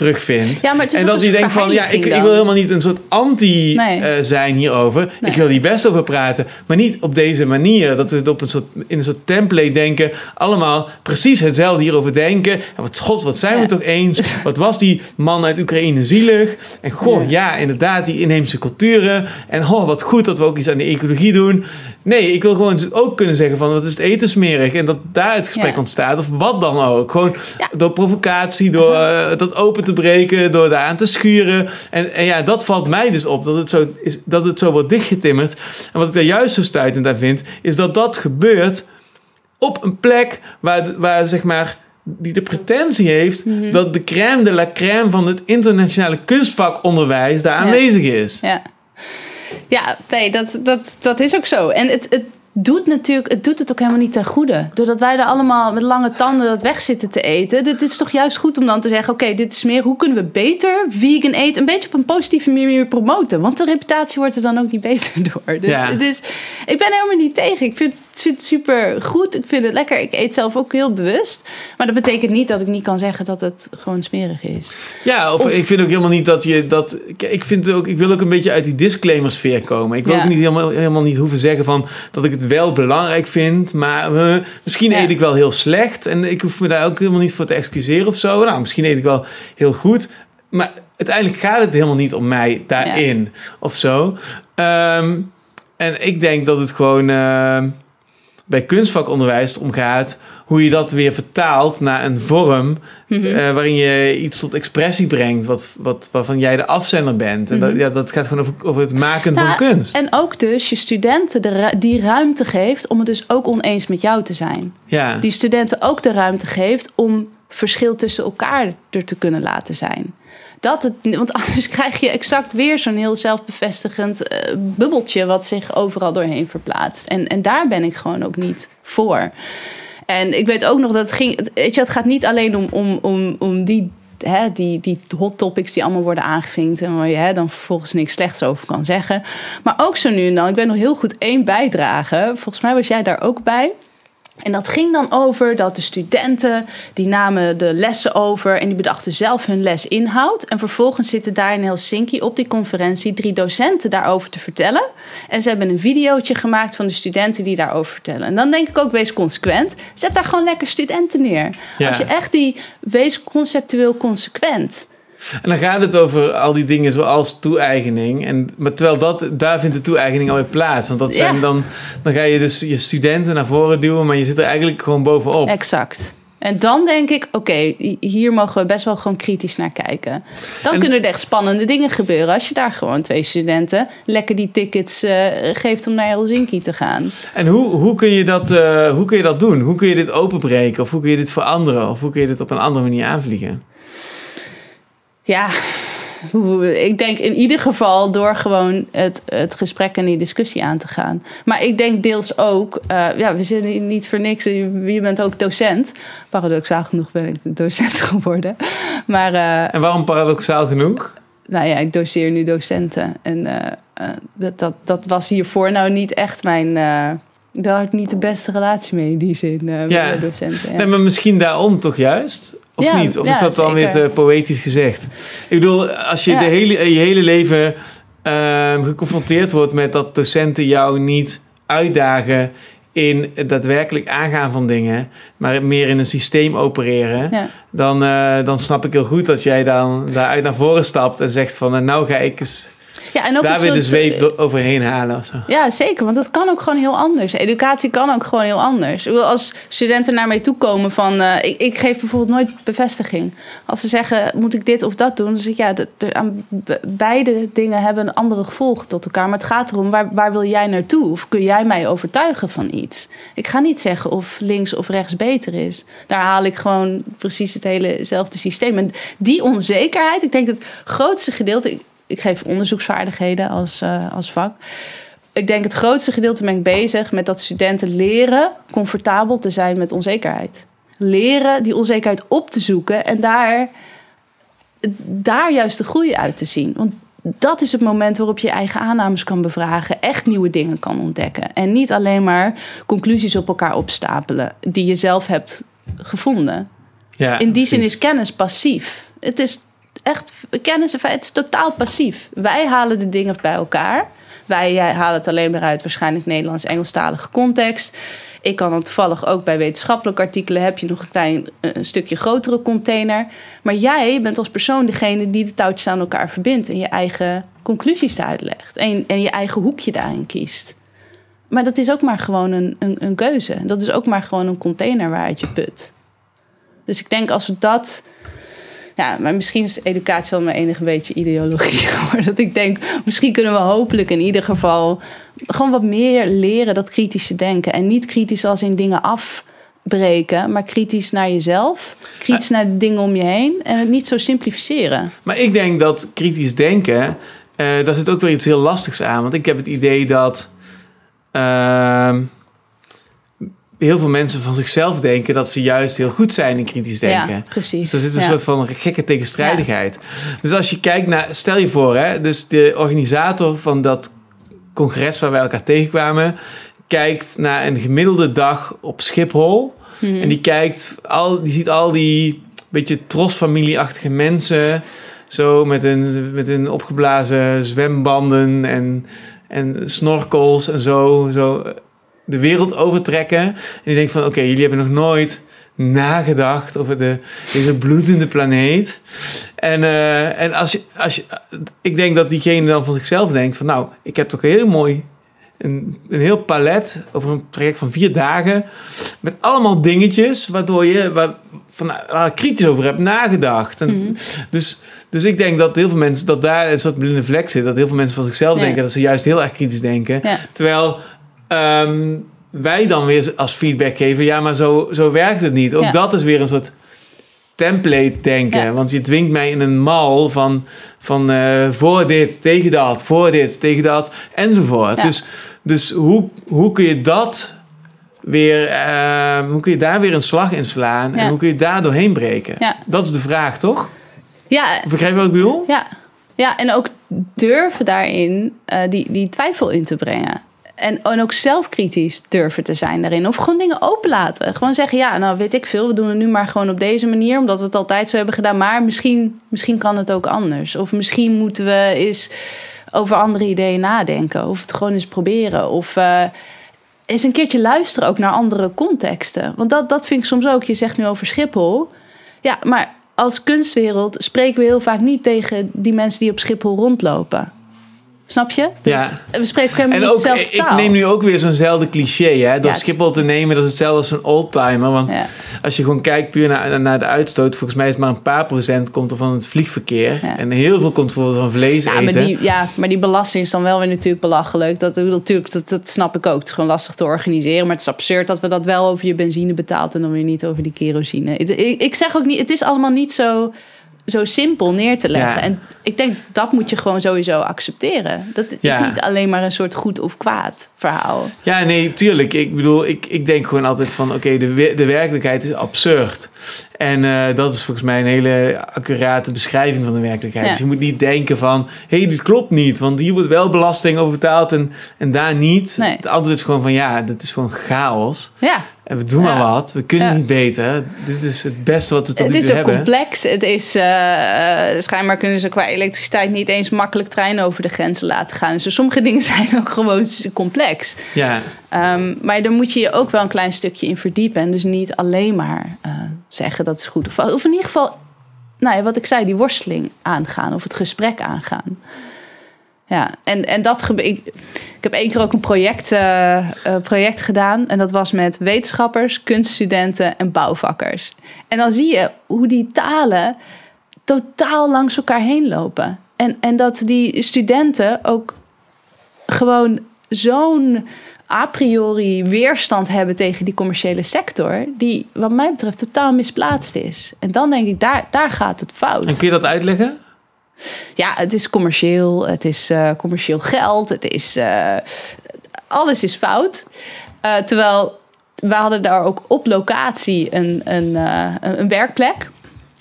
terugvindt. Ja, maar het is En dat je denkt van, ja, ik, ik wil helemaal niet een soort anti Nee. eh, zijn hierover. Nee. Ik wil hier best over praten. Maar niet op deze manier. Dat we het op een soort, in een soort template denken. Allemaal precies hetzelfde hierover denken. En wat god, wat zijn we toch eens? Wat was die man uit Oekraïne zielig? En goh, ja, inderdaad, die inheemse culturen. En oh, wat goed dat we ook iets aan de ecologie doen. Nee, ik wil gewoon ook kunnen zeggen van, wat is het eten smerig? En dat daar het gesprek ontstaat. Of wat dan ook. Gewoon door provocatie, door eh, dat open te breken, door daar aan te schuren. En, en ja, dat valt mij dus op, dat het, zo is, dat het zo wordt dichtgetimmerd. En wat ik daar juist zo stuitend aan vind, is dat dat gebeurt op een plek waar, waar zeg maar, die de pretentie heeft Mhm. dat de crème de la crème van het internationale kunstvakonderwijs daar Ja. aanwezig is. Ja. Ja, nee, dat, dat, dat is ook zo. En het, het doet natuurlijk, het doet het ook helemaal niet ten goede. Doordat wij er allemaal met lange tanden dat weg zitten te eten. Dit is toch juist goed om dan te zeggen: oké, dit is meer. Hoe kunnen we beter vegan eten? Een beetje op een positieve manier promoten. Want de reputatie wordt er dan ook niet beter door. Dus, Ja. dus ik ben helemaal niet tegen. Ik vind, het- vind het super goed. Ik vind het lekker. Ik eet zelf ook heel bewust. Maar dat betekent niet dat ik niet kan zeggen dat het gewoon smerig is. Ja, of, Of- ik vind ook helemaal niet dat je dat. Ik, vind ook, ik wil ook een beetje uit die disclaimer sfeer komen. Ik wil Ja. ook niet helemaal, helemaal niet hoeven zeggen van dat ik het wel belangrijk vind, maar eh, misschien Ja. eet ik wel heel slecht en ik hoef me daar ook helemaal niet voor te excuseren of zo. Nou, misschien eet ik wel heel goed, maar uiteindelijk gaat het helemaal niet om mij daarin of zo. Ehm, en ik denk dat het gewoon ehm, bij kunstvakonderwijs erom gaat hoe je dat weer vertaalt naar een vorm Mhm. eh, waarin je iets tot expressie brengt wat, wat, waarvan jij de afzender bent. En dat, Mhm. ja, dat gaat gewoon over, over het maken Nou, van kunst. En ook dus je studenten de, die ruimte geeft om het dus ook oneens met jou te zijn. ja. Die studenten ook de ruimte geeft om verschil tussen elkaar er te kunnen laten zijn. Dat het, want anders krijg je exact weer zo'n heel zelfbevestigend eh, bubbeltje wat zich overal doorheen verplaatst. En, en daar ben ik gewoon ook niet voor. En ik weet ook nog dat het ging. Weet je, het gaat niet alleen om, om, om, om die, hè, die, die hot topics die allemaal worden aangevinkt. En waar je dan vervolgens niks slechts over kan zeggen. Maar ook zo nu en dan. Ik weet nog heel goed één bijdrage. Volgens mij was jij daar ook bij. En dat ging dan over dat de studenten, die namen de lessen over en die bedachten zelf hun lesinhoud. En vervolgens zitten daar in Helsinki op die conferentie drie docenten daarover te vertellen. En ze hebben een videootje gemaakt van de studenten die daarover vertellen. En dan denk ik ook, wees consequent. Zet daar gewoon lekker studenten neer. Ja. Als je echt die, wees conceptueel consequent. En dan gaat het over al die dingen zoals toe-eigening. En, maar terwijl dat, daar vindt de toe-eigening alweer plaats. Want dat zijn Ja. dan, dan ga je dus je studenten naar voren duwen, maar je zit er eigenlijk gewoon bovenop. Exact. En dan denk ik, oké, hier mogen we best wel gewoon kritisch naar kijken. Dan En- kunnen er echt spannende dingen gebeuren. Als je daar gewoon twee studenten lekker die tickets eh, geeft om naar Helsinki te gaan. En hoe, hoe, kun je dat, eh, hoe kun je dat doen? Hoe kun je dit openbreken? Of hoe kun je dit veranderen? Of hoe kun je dit op een andere manier aanvliegen? Ja, ik denk in ieder geval door gewoon het, het gesprek en die discussie aan te gaan. Maar ik denk deels ook, eh, ja, we zitten hier niet voor niks. Je, je bent ook docent. Paradoxaal genoeg ben ik docent geworden. Maar eh, En waarom paradoxaal genoeg? nou ja, ik doseer nu docenten. En eh, dat, dat, dat was hiervoor nou niet echt mijn. daar had ik niet de beste relatie mee in die zin eh, Ja. met de docenten. Ja. Nee, maar misschien daarom toch juist? Of Ja, niet? Of ja, is dat dan weer te poëtisch gezegd? Ik bedoel, als je Ja. de hele, je hele leven ehm, geconfronteerd wordt met dat docenten jou niet uitdagen in het daadwerkelijk aangaan van dingen, maar meer in een systeem opereren, Ja. dan, eh, dan snap ik heel goed dat jij dan daaruit naar voren stapt en zegt van, eh, nou ga ik eens Ja, en ook daar weer de zweep do- overheen halen. Of zo. Ja, zeker. Want dat kan ook gewoon heel anders. Educatie kan ook gewoon heel anders. Als studenten naar mij toe komen van... eh, ik, ik geef bijvoorbeeld nooit bevestiging. Als ze zeggen, moet ik dit of dat doen? Dan zeg ik, ja, de, de- aan be- beide dingen hebben een andere gevolgen tot elkaar. Maar het gaat erom, waar, waar wil jij naartoe? Of kun jij mij overtuigen van iets? Ik ga niet zeggen of links of rechts beter is. Daar haal ik gewoon precies het helezelfde systeem. En die onzekerheid, ik denk dat het grootste gedeelte... Ik, geef onderzoeksvaardigheden als, eh, als vak. Ik denk het grootste gedeelte ben ik bezig met dat studenten leren comfortabel te zijn met onzekerheid. Leren die onzekerheid op te zoeken en daar, daar juist de groei uit te zien. Want dat is het moment waarop je je eigen aannames kan bevragen, echt nieuwe dingen kan ontdekken. En niet alleen maar conclusies op elkaar opstapelen die je zelf hebt gevonden. Ja, In die zin is kennis passief. Het is echt kennis, het is totaal passief. Wij halen de dingen bij elkaar. Wij eh, halen het alleen maar uit waarschijnlijk Nederlands-Engelstalige context. Ik kan dan toevallig ook bij wetenschappelijke artikelen heb je nog een klein eh, stukje grotere container. Maar jij bent als persoon degene die de touwtjes aan elkaar verbindt en je eigen conclusies daaruit legt. En, en je eigen hoekje daarin kiest. Maar dat is ook maar gewoon een, een, een keuze. Dat is ook maar gewoon een container waaruit je put. Dus ik denk als we dat. Ja, maar misschien is educatie wel mijn enige beetje ideologie geworden. Dat ik denk, misschien kunnen we hopelijk in ieder geval gewoon wat meer leren dat kritische denken. En niet kritisch als in dingen afbreken, maar kritisch naar jezelf. Kritisch naar de dingen om je heen. En het niet zo simplificeren. Maar ik denk dat kritisch denken eh, daar zit ook weer iets heel lastigs aan. Want ik heb het idee dat ehm, heel veel mensen van zichzelf denken dat ze juist heel goed zijn in kritisch denken. Ja, precies. Dus er zit een Ja. soort van gekke tegenstrijdigheid. Dus als je kijkt naar, stel je voor, hè, dus de organisator van dat congres waar wij elkaar tegenkwamen, kijkt naar een gemiddelde dag op Schiphol. Mhm. En die kijkt, al, die ziet al die beetje trosfamilieachtige mensen, zo met hun, met hun opgeblazen zwembanden en, en snorkels en zo, zo de wereld overtrekken. En die denkt van, oké, jullie hebben nog nooit nagedacht over de, deze bloedende planeet. En, eh, en als je, als je, ik denk dat diegene dan van zichzelf denkt van, nou, ik heb toch heel mooi een, een heel palet over een traject van vier dagen met allemaal dingetjes waardoor je waar, van, waar kritisch over hebt nagedacht. En, Mhm. dus, dus ik denk dat heel veel mensen, dat daar een soort blinde vlek zit, dat heel veel mensen van zichzelf Ja. denken dat ze juist heel erg kritisch denken. Ja. Terwijl ehm, wij dan weer als feedback geven, ja, maar zo, zo werkt het niet. Ook Ja. dat is weer een soort template denken. Ja. Want je dwingt mij in een mal van, van eh, voor dit, tegen dat, voor dit, tegen dat, enzovoort. Ja. Dus, dus hoe, hoe kun je dat weer, eh, hoe kun je daar weer een slag in slaan? En hoe kun je daar doorheen breken? Dat is de vraag, toch? Ja, Begrijp je wat ik bedoel? Ja, ja en ook durven daarin eh, die, die twijfel in te brengen. En, en ook zelfkritisch durven te zijn daarin. Of gewoon dingen openlaten. Gewoon zeggen, ja, nou weet ik veel. We doen het nu maar gewoon op deze manier. Omdat we het altijd zo hebben gedaan. Maar misschien, misschien kan het ook anders. Of misschien moeten we eens over andere ideeën nadenken. Of het gewoon eens proberen. Of eh, eens een keertje luisteren ook naar andere contexten. Want dat, dat vind ik soms ook. Je zegt nu over Schiphol. Ja, maar als kunstwereld spreken we heel vaak niet tegen die mensen die op Schiphol rondlopen. Snap je? Dus Ja. we spreken En niet ook, dezelfde ik taal. neem nu ook weer zo'nzelfde cliché. Hè? Door Ja, Schiphol te nemen, dat is hetzelfde als een oldtimer. Want Ja. als je gewoon kijkt puur naar, naar de uitstoot... volgens mij is maar een paar procent komt er van het vliegverkeer. En heel veel komt bijvoorbeeld van vlees Ja eten. maar, die, ja, maar die belasting is dan wel weer natuurlijk belachelijk. Dat, ik bedoel, natuurlijk, dat, dat snap ik ook. Het is gewoon lastig te organiseren. Maar het is absurd dat we dat wel over je benzine betaalt... en dan weer niet over die kerosine. Ik, ik zeg ook niet, het is allemaal niet zo, zo simpel neer te leggen. Ja. En ik denk, dat moet je gewoon sowieso accepteren. Dat is Ja. niet alleen maar een soort goed of kwaad verhaal. Ja, nee, tuurlijk. Ik bedoel, ik, ik denk gewoon altijd van... oké, de, de werkelijkheid is absurd. En eh, dat is volgens mij een hele accurate beschrijving van de werkelijkheid. Ja. Dus je moet niet denken van... hé, hey, dit klopt niet, want hier wordt wel belasting over betaald... en, en daar niet. Nee. Het antwoord is gewoon van... ja, dat is gewoon chaos. Ja, En we doen maar wat. We kunnen Ja. niet beter. Dit is het beste wat we tot Het nu is toe ook hebben. complex. Het is, eh, eh, schijnbaar kunnen ze qua elektriciteit niet eens makkelijk treinen over de grenzen laten gaan. Dus sommige dingen zijn ook gewoon complex. Ja, Ehm, maar daar moet je je ook wel een klein stukje in verdiepen. En dus niet alleen maar zeggen dat is goed. Of, of in ieder geval, nou ja, wat ik zei, die worsteling aangaan. Of het gesprek aangaan. Ja, en, en dat ik, ik heb één keer ook een project, eh, eh, project gedaan. En dat was met wetenschappers, kunststudenten en bouwvakkers. En dan zie je hoe die talen totaal langs elkaar heen lopen. En, en dat die studenten ook gewoon zo'n a priori weerstand hebben tegen die commerciële sector, die wat mij betreft totaal misplaatst is. En dan denk ik, daar, daar gaat het fout. en kun je dat uitleggen? Ja, het is commercieel, het is eh, commercieel geld, het is, eh, alles is fout. Eh, terwijl we hadden daar ook op locatie een, een, een een werkplek.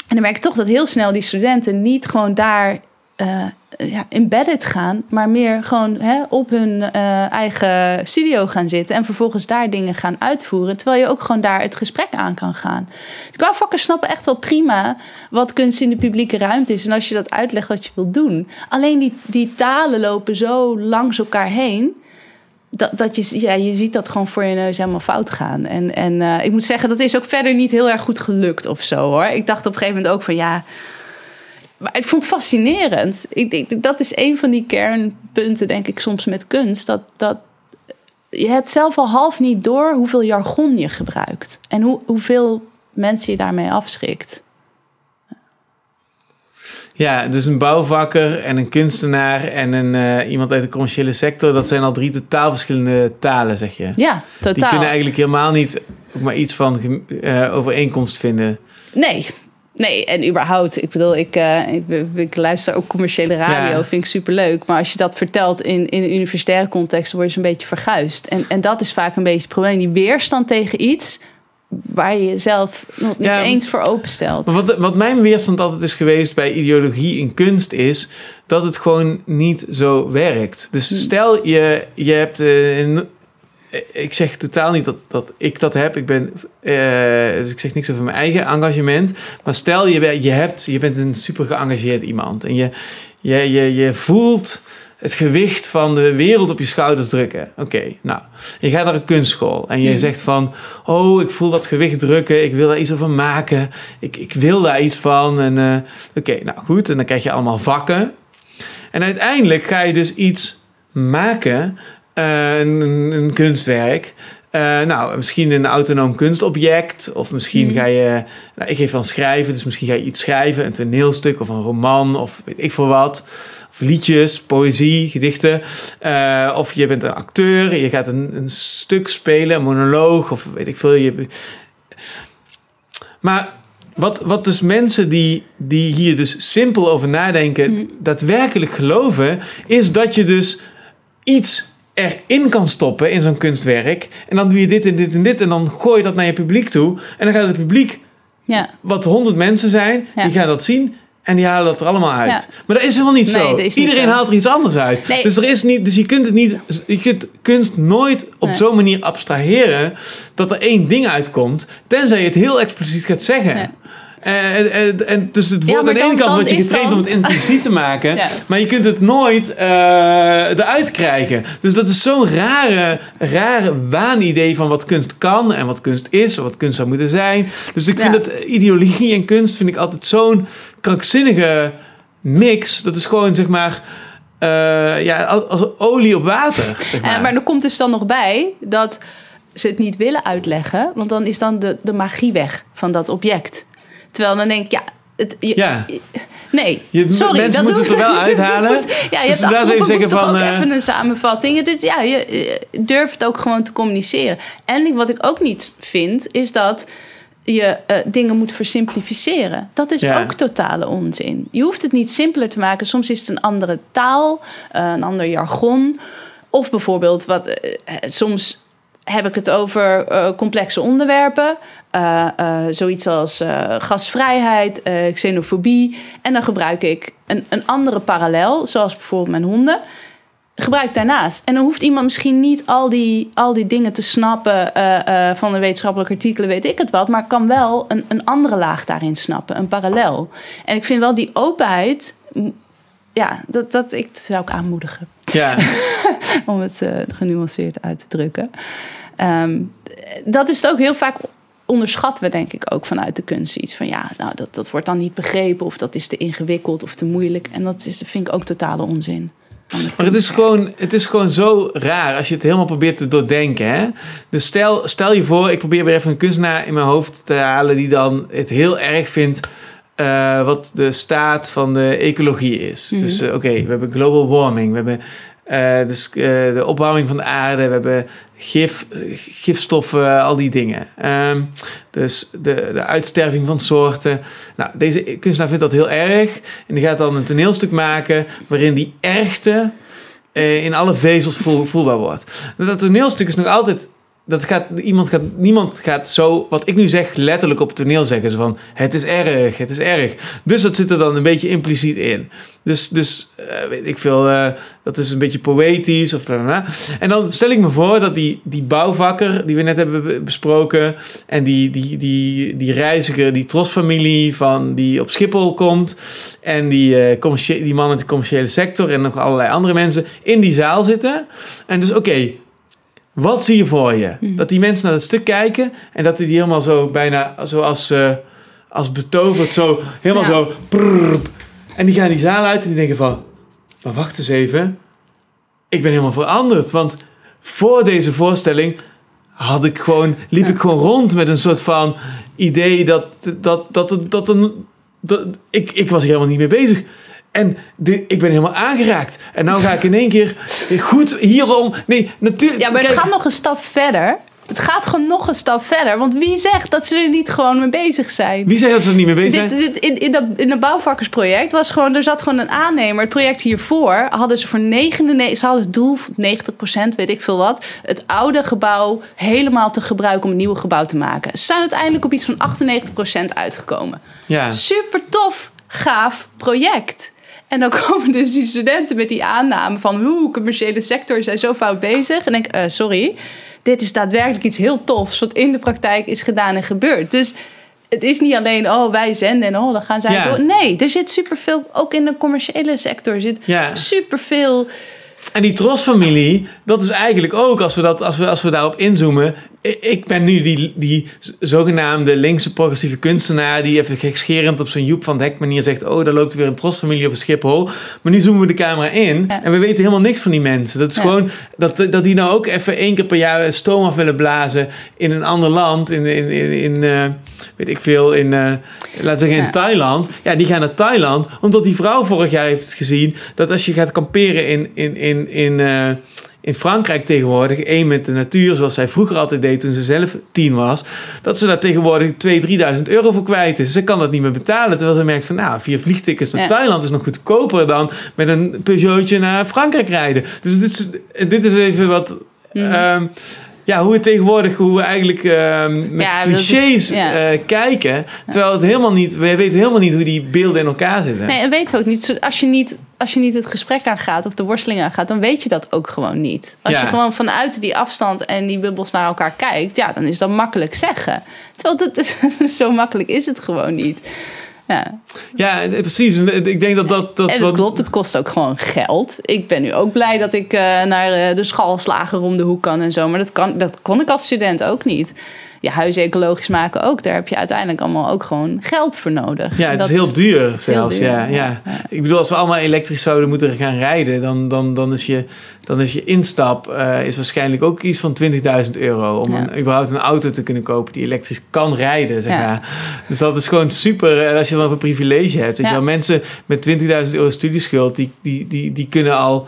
En dan merk ik toch dat heel snel die studenten niet gewoon daar eh ja, embedded gaan, maar meer gewoon hè, op hun eh, eigen studio gaan zitten en vervolgens daar dingen gaan uitvoeren. Terwijl je ook gewoon daar het gesprek aan kan gaan. Die bouwvakkers snappen echt wel prima wat kunst in de publieke ruimte is en als je dat uitlegt wat je wilt doen. Alleen die, die talen lopen zo langs elkaar heen. Dat, dat je, ja, je ziet dat gewoon voor je neus helemaal fout gaan. En, en eh, ik moet zeggen, dat is ook verder niet heel erg goed gelukt of zo hoor. Ik dacht op een gegeven moment ook van ja. Maar ik vond het fascinerend. Ik, denk dat is een van die kernpunten, denk ik, soms met kunst. Dat, dat je hebt zelf al half niet door hoeveel jargon je gebruikt. En hoe, hoeveel mensen je daarmee afschrikt. Ja, dus een bouwvakker en een kunstenaar en een, eh, iemand uit de commerciële sector... dat zijn al drie totaal verschillende talen, zeg je. Ja, Die totaal. kunnen eigenlijk helemaal niet ook maar iets van eh, overeenkomst vinden. Nee, Nee, en überhaupt, ik bedoel, ik, eh, ik, ik luister ook commerciële radio, Ja. vind ik superleuk. Maar als je dat vertelt in, in een universitaire context, word je een beetje verguisd. En, en dat is vaak een beetje het probleem. Die weerstand tegen iets waar je jezelf nog niet Ja. eens voor openstelt. Wat, wat mijn weerstand altijd is geweest bij ideologie in kunst is dat het gewoon niet zo werkt. Dus Hmm. stel je, je hebt eh, een. Ik zeg totaal niet dat, dat ik dat heb. Ik ben, eh, dus ik zeg niks over mijn eigen engagement. Maar stel je, je, hebt, je bent een super geëngageerd iemand. En je, je, je, je voelt het gewicht van de wereld op je schouders drukken. Oké, nou, je gaat naar een kunstschool. En je Mhm. zegt van, oh, ik voel dat gewicht drukken. Ik wil daar iets over maken. Ik, ik wil daar iets van. En eh, oké, nou goed. En dan krijg je allemaal vakken. En uiteindelijk ga je dus iets maken, eh, een, een kunstwerk. Eh, nou, misschien een autonoom kunstobject. Of misschien Mhm. ga je. Nou, ik geef dan schrijven, dus misschien ga je iets schrijven: een toneelstuk of een roman of weet ik veel wat. Of liedjes, poëzie, gedichten. Eh, of je bent een acteur, je gaat een, een stuk spelen, een monoloog of weet ik veel. Je, maar wat, wat dus mensen die, die hier dus simpel over nadenken, Mhm. daadwerkelijk geloven, is dat je dus iets erin kan stoppen in zo'n kunstwerk. En dan doe je dit en dit en dit. En dan gooi je dat naar je publiek toe. En dan gaat het publiek, Ja, wat honderd mensen zijn, Ja. die gaan dat zien. En die halen dat er allemaal uit. Ja. Maar dat is helemaal niet Nee, zo. niet Iedereen zo. haalt er iets anders uit. Nee. Dus, er is niet, dus je kunt het niet. Je kunt kunst nooit op Nee. zo'n manier abstraheren dat er één ding uitkomt. Tenzij je het heel expliciet gaat zeggen. Nee. En, en, en dus het wordt aan de ene kant word je getraind dan- om het impliciet te maken. Ja. Maar je kunt het nooit eh, eruit krijgen. Dus dat is zo'n rare, rare waanidee van wat kunst kan en wat kunst is en wat kunst zou moeten zijn. Dus ik vind dat ideologie en kunst vind ik altijd zo'n krankzinnige mix. Dat is gewoon zeg maar. eh, ja, als, olie op water. Zeg maar. Eh, maar er komt dus dan nog bij dat ze het niet willen uitleggen, want dan is dan de, de magie weg van dat object. Terwijl dan denk ik, ja, het, je- ja. nee, Je- sorry, mensen dat moeten doe het er wel uithalen. Ja, je Dus hebt even zeggen van, ook eh, even een samenvatting. Ja, je durft het ook gewoon te communiceren. En wat ik ook niet vind, is dat je eh, dingen moet versimplificeren. Dat is Ja. ook totale onzin. Je hoeft het niet simpeler te maken. Soms is het een andere taal, eh, een ander jargon. Of bijvoorbeeld, wat, soms heb ik het over eh, complexe onderwerpen. Eh, eh, zoiets als gasvrijheid, xenofobie. En dan gebruik ik een, een andere parallel, zoals bijvoorbeeld mijn honden. Gebruik daarnaast. En dan hoeft iemand misschien niet al die, al die dingen te snappen van de wetenschappelijke artikelen, weet ik het wat. Maar kan wel een, een andere laag daarin snappen, een parallel. En ik vind wel die openheid, ja, dat, dat ik zou ik aanmoedigen ja. om het eh, genuanceerd uit te drukken. Ehm, dat is het ook heel vaak onderschatten we denk ik ook vanuit de kunst iets van ja, nou dat, dat wordt dan niet begrepen of dat is te ingewikkeld of te moeilijk en dat is, vind ik ook totale onzin. van Maar het is, gewoon, het is gewoon zo raar als je het helemaal probeert te doordenken. Hè? Dus stel, stel je voor, ik probeer weer even een kunstenaar in mijn hoofd te halen die dan het heel erg vindt eh, wat de staat van de ecologie is. Mhm. Dus eh, oké, we hebben global warming, we hebben dus, de opwarming van de aarde, we hebben gif, gifstoffen, al die dingen. Ehm, dus de, de uitsterving van soorten. Nou, deze kunstenaar vindt dat heel erg. En die gaat dan een toneelstuk maken waarin die ergte eh, in alle vezels voel- voelbaar wordt. Dat toneelstuk is nog altijd. Dat gaat, iemand gaat, niemand gaat zo, wat ik nu zeg, letterlijk op het toneel zeggen. Zo van, het is erg, het is erg. Dus dat zit er dan een beetje impliciet in. Dus, dus eh, weet ik veel, eh, dat is een beetje poëtisch of bla bla bla. En dan stel ik me voor dat die, die bouwvakker die we net hebben be- besproken... en die, die, die, die reiziger, die trosfamilie van, die op Schiphol komt... en die, commercie- die man uit de commerciële sector en nog allerlei andere mensen in die zaal zitten. En dus oké, wat zie je voor je? Mhm. Dat die mensen naar het stuk kijken en dat die die helemaal zo bijna zoals eh, als betoverd zo helemaal Ja. zo en die gaan die zaal uit en die denken van maar wacht eens even ik ben helemaal veranderd want voor deze voorstelling had ik gewoon liep Ja. ik gewoon rond met een soort van idee dat dat dat dat, dat een dat, ik, ik was helemaal niet mee bezig. En de, ik ben helemaal aangeraakt. En nou ga ik in één keer goed hierom. Nee, natuurlijk. Ja, maar het gaat nog een stap verder. het gaat gewoon nog een stap verder. Want wie zegt dat ze er niet gewoon mee bezig zijn? Wie zegt dat ze er niet mee bezig zijn? dit, in, in, dat, in het bouwvakkersproject was gewoon, er zat gewoon een aannemer. Het project hiervoor hadden ze voor 99, ze hadden het doel van 90%, weet ik veel wat, het oude gebouw helemaal te gebruiken om een nieuw gebouw te maken. Ze zijn uiteindelijk op iets van 98% uitgekomen. Ja. Super tof, gaaf project. En dan komen dus die studenten met die aanname van... hoe commerciële sector zijn zo fout bezig. En denk ik, eh, sorry, dit is daadwerkelijk iets heel tofs... wat in de praktijk is gedaan en gebeurd. Dus het is niet alleen, oh, wij zenden en oh, dan gaan zij... Ja. door. Nee, er zit superveel, ook in de commerciële sector... zit Ja. superveel... En die trosfamilie, dat is eigenlijk ook, als we, dat, als we, als we daarop inzoomen. Ik ben nu die, die zogenaamde linkse progressieve kunstenaar. die even gekscherend op zo'n Joep van Hek manier zegt. Oh, daar loopt weer een trosfamilie over Schiphol. Maar nu zoomen we de camera in. Ja. En we weten helemaal niks van die mensen. Dat is Ja. gewoon dat, dat die nou ook even één keer per jaar stoom af willen blazen. in een ander land. In, in, in, in eh, weet ik veel, in, eh, laten we zeggen in. Thailand. Ja, die gaan naar Thailand. Omdat die vrouw vorig jaar heeft gezien. dat als je gaat kamperen in, in, in, in, eh, in Frankrijk tegenwoordig. één met de natuur, zoals zij vroeger altijd deed toen ze zelf tien was. dat ze daar tegenwoordig 2.000, 3.000 euro voor kwijt is. Ze kan dat niet meer betalen. Terwijl ze merkt van, nou, vier vliegtickets naar Ja. Thailand is nog goedkoper dan met een Peugeotje naar Frankrijk rijden. Dus dit is, dit is even wat. Mhm. ehm, ja, hoe we tegenwoordig, hoe we eigenlijk ehm, met Ja, dat is- clichés ja. eh, kijken. Terwijl het helemaal niet, we weten helemaal niet hoe die beelden in elkaar zitten. Nee, en weten we ook niet. Als je niet, als je niet het gesprek aangaat of de worsteling aangaat, dan weet je dat ook gewoon niet. Als Ja. je gewoon vanuit die afstand en die bubbels naar elkaar kijkt, ja, dan is dat makkelijk zeggen. Terwijl dat is, zo makkelijk is het gewoon niet. Ja. Ja, eh, precies. En Ik denk dat dat... dat En het wat- klopt, het kost ook gewoon geld. Ik ben nu ook blij dat ik eh, naar eh, de schalslager om de hoek kan en zo. Maar dat, kan, dat kon ik als student ook niet. Je huizen ecologisch maken ook. Daar heb je uiteindelijk allemaal ook gewoon geld voor nodig. Ja, het dat is heel duur zelfs. duur, ja, ja. Ik bedoel, als we allemaal elektrisch zouden moeten gaan rijden, dan, dan, dan, is, je, dan is je instap eh, is waarschijnlijk ook iets van 20.000 euro. Om een, überhaupt een auto te kunnen kopen die elektrisch kan rijden. Zeg Ja. maar. Dus dat is gewoon super. En als je dan een privilege hebt. Weet Ja. je wel, mensen met 20.000 euro studieschuld, die, die, die, die kunnen al.